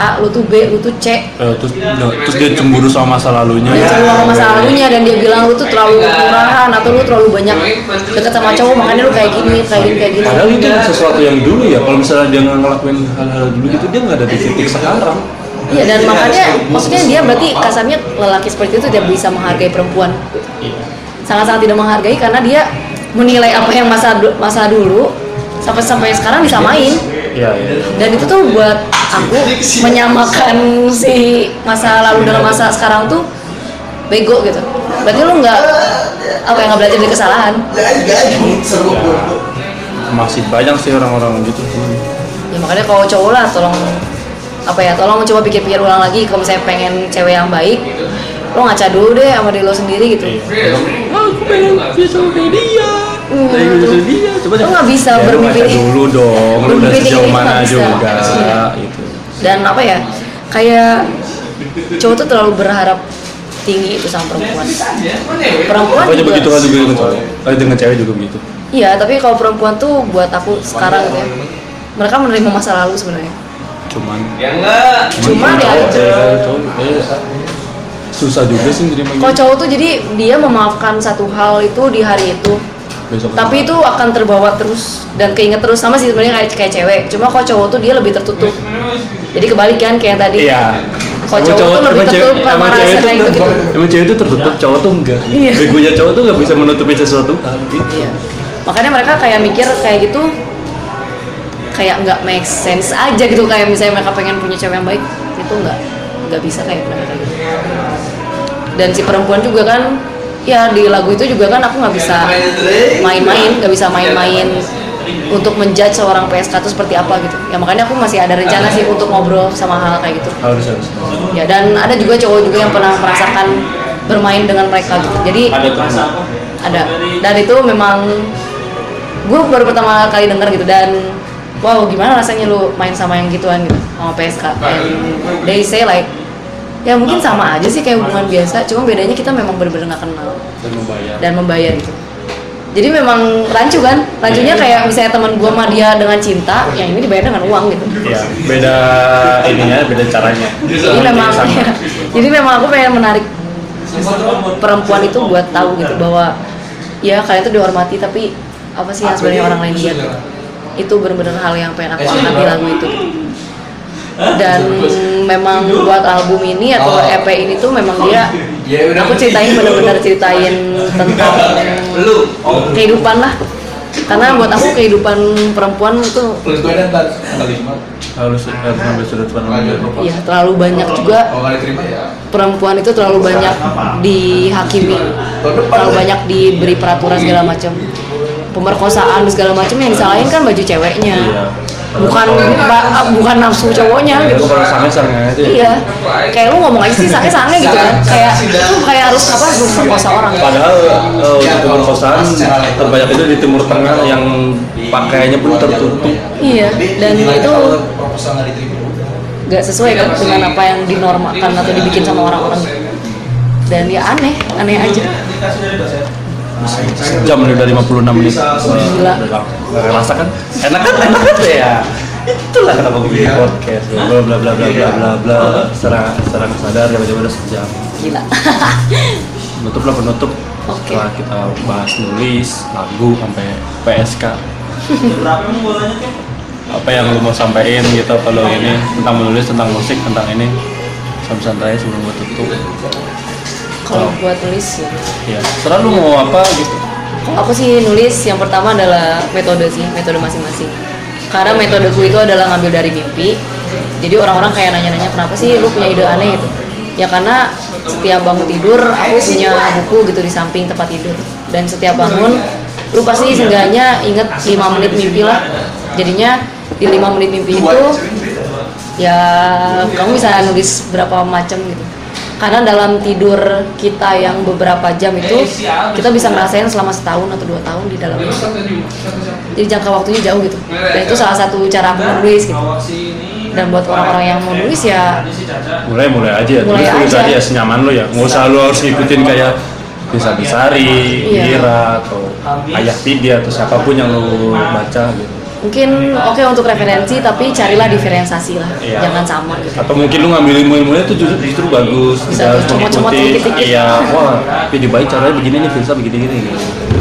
A, lu tuh B, lu tuh C, Eh, terus terus dia cemburu sama masa lalunya. Dia cemburu sama masa lalunya dan dia bilang lu tuh terlalu murahan atau lu terlalu banyak deket sama cowok makanya lu kayak gini kayak gini kayak gini. Padahal itu sesuatu yang dulu ya, kalau misalnya dia nggak ngelakuin hal-hal dulu gitu, dia nggak ada di titik sekarang. iya dan makanya maksudnya dia berarti kasarnya lelaki seperti itu tidak bisa menghargai perempuan. Iya. sangat-sangat tidak menghargai karena dia menilai apa yang masa masa dulu sampai sampai sekarang disamain Iya, iya. dan itu tuh buat aku menyamakan si masa lalu dengan masa sekarang tuh bego gitu. Berarti lu nggak apa yang nggak belajar dari kesalahan Masih banyak sih orang-orang gitu. ya makanya kalau cowok lah tolong apa ya tolong coba pikir-pikir ulang lagi. Kalau misalnya pengen cewek yang baik lo ngaca dulu deh sama diri lo sendiri gitu. Iya. Ah, aku pengen bisa kayak dia. Hmm. Kayak gitu dia. Coba Lo nggak bisa ya, lu bermimpi- dulu dong. Lu udah bermimpi sejauh mana juga Iya. gitu. dan apa ya kayak cowok tuh terlalu berharap tinggi itu sama perempuan perempuan juga begitu kan juga dengan cowok. Eh, dengan cewek juga begitu. iya tapi kalau perempuan tuh buat aku sekarang gitu ya mereka menerima masa lalu sebenarnya Cuman Cuman ya- cowok, cewek, cowok, kayak susah juga sih nerima kalau gitu. cowok tuh jadi dia memaafkan satu hal itu di hari itu Besok tapi itu akan terbawa terus dan keinget terus sama sih sebenarnya kayak kayak cewek cuma kalau cowok tuh dia lebih tertutup jadi kebalik kan kayak yang tadi Iya. Kalau cowok tuh lebih emang cewek- tertutup sama rasa kayak gitu gitu Emang cewek itu tertutup, cowok tuh enggak. Iya. Begonya cowok tuh enggak bisa menutupi sesuatu. Iya. Makanya mereka kayak mikir kayak gitu kayak nggak make sense aja gitu kayak misalnya mereka pengen punya cewek yang baik itu nggak nggak bisa kayak mereka kayak gitu. Dan si perempuan juga kan ya di lagu itu juga kan aku nggak bisa main-main nggak bisa main-main untuk menjudge seorang PSK itu seperti apa gitu. Ya makanya aku masih ada rencana sih untuk ngobrol sama hal kayak gitu. Harus harus. ya dan ada juga cowok juga yang pernah merasakan bermain dengan mereka gitu. Jadi Ada tuh. ada. Dan itu memang gue baru pertama kali denger gitu dan wow gimana rasanya lu main sama yang gituan gitu sama PSK and they say like ya mungkin sama aja sih kayak hubungan biasa cuma bedanya kita memang bener-bener gak kenal. Dan membayar. dan membayar gitu. Jadi memang rancu kan? Rancunya kayak misalnya teman gue sama dia dengan cinta yang ini dibayar dengan uang gitu. Iya, beda ininya, beda caranya. jadi memang Sama. jadi memang aku pengen menarik perempuan itu buat tahu gitu bahwa ya kalian tuh dihormati tapi apa sih yang sebenarnya orang lain lihat? gitu. itu benar-benar hal yang pengen aku angkat di lagu itu dan memang buat album ini atau EP ini tuh memang dia aku ceritain benar-benar ceritain tentang kehidupan lah. Karena buat aku kehidupan perempuan itu harus harus ngambil sudut pandang. ya terlalu banyak juga. perempuan itu terlalu banyak dihakimi. Terlalu banyak diberi peraturan segala macam pemerkosaan dan segala macam yang disalahin kan baju ceweknya. Iya. bukan ba- bukan nafsu cowoknya Itu gitu. kalau sange sange aja. iya. Kayak lu ngomong aja sih sange sange gitu kan. Kayak itu kayak harus apa harus memperkosa orang Padahal eh, untuk pemerkosaan terbanyak itu di Timur Tengah yang pakaiannya pun tertutup. iya dan itu nggak sesuai kan dengan apa yang dinormakan atau dibikin sama orang-orang. Dan ya aneh aneh aja Jam nih dari 56 menit. Gila. Gak kerasa kan? Enak kan? Enak kan ya? Itulah kenapa gue bikin podcast. Bla bla bla bla bla bla bla. Secara secara nggak sadar tiba-tiba udah sejam. gila Penutup lah penutup. Setelah kita bahas nulis lagu sampai PSK. apa yang lu mau sampaikan gitu kalau ini tentang menulis tentang musik tentang ini santai sebelum gue tutup kalau buat nulis ya ya selalu mau apa gitu aku sih nulis yang pertama adalah metode sih, metode masing-masing. Karena metodeku itu adalah ngambil dari mimpi. Jadi orang-orang kayak nanya-nanya kenapa sih lu punya ide aneh gitu. Ya karena setiap bangun tidur aku punya buku gitu di samping tempat tidur. Dan setiap bangun lu pasti seenggaknya inget 5 menit mimpi lah. Jadinya di 5 menit mimpi itu ya kamu bisa nulis berapa macam gitu karena dalam tidur kita yang beberapa jam itu kita bisa ngerasain selama setahun atau dua tahun di dalam. Itu jadi jangka waktunya jauh gitu. Dan itu salah satu cara aku menulis gitu. dan buat orang-orang yang mau nulis ya mulai mulai aja Mulai tulis tulis aja. aja senyaman lo ya. Nggak usah lo harus ngikutin kayak bisa Bisari, Iya. Ira atau Ayah Tidya atau siapa pun yang lo baca gitu mungkin oke untuk referensi tapi carilah diferensiasi lah. Iya. jangan sama gitu. Atau mungkin lu ngambil ilmu-ilmunya itu justru, justru bagus. Bisa mengikuti. dikit-dikit. iya wah tapi baik caranya begini nih Filsa begini gini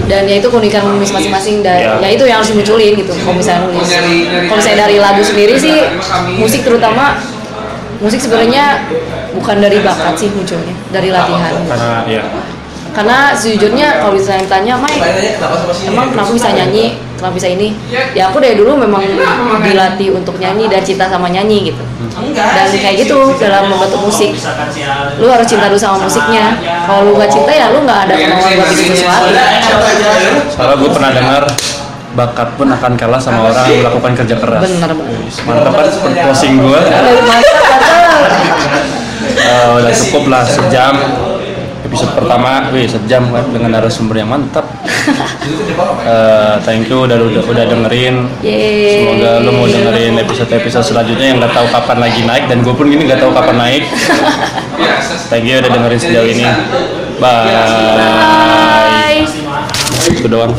dan ya itu keunikan menulis masing-masing dan Iya. ya itu yang harus dimunculin gitu kalau misalnya nulis. Kalau misalnya dari lagu sendiri sih musik terutama musik sebenarnya bukan dari bakat sih munculnya dari latihan. Karena ya karena sejujurnya kalau misalnya ditanya Mai emang kenapa bisa nyanyi kenapa bisa ini? Ya aku dari dulu memang dilatih untuk nyanyi dan cinta sama nyanyi gitu. Dan kayak gitu dalam membentuk musik. lu harus cinta dulu sama musiknya. kalau lu gak cinta ya lu nggak ada kemauan buat bikin sesuatu. soalnya gue pernah dengar bakat pun akan kalah sama orang yang melakukan kerja keras. Bener banget mantap kan closing gue mantap mantap. Eh, udah cukup lah sejam episode pertama, wih sejam kan dengan narasumber yang mantap. Eh, thank you udah udah, udah dengerin. Yeay. Semoga lo mau dengerin episode-episode selanjutnya yang nggak tahu kapan lagi naik dan gue pun gini nggak tahu kapan naik. Thank you udah dengerin sejauh ini. Bye. bye Itu doang.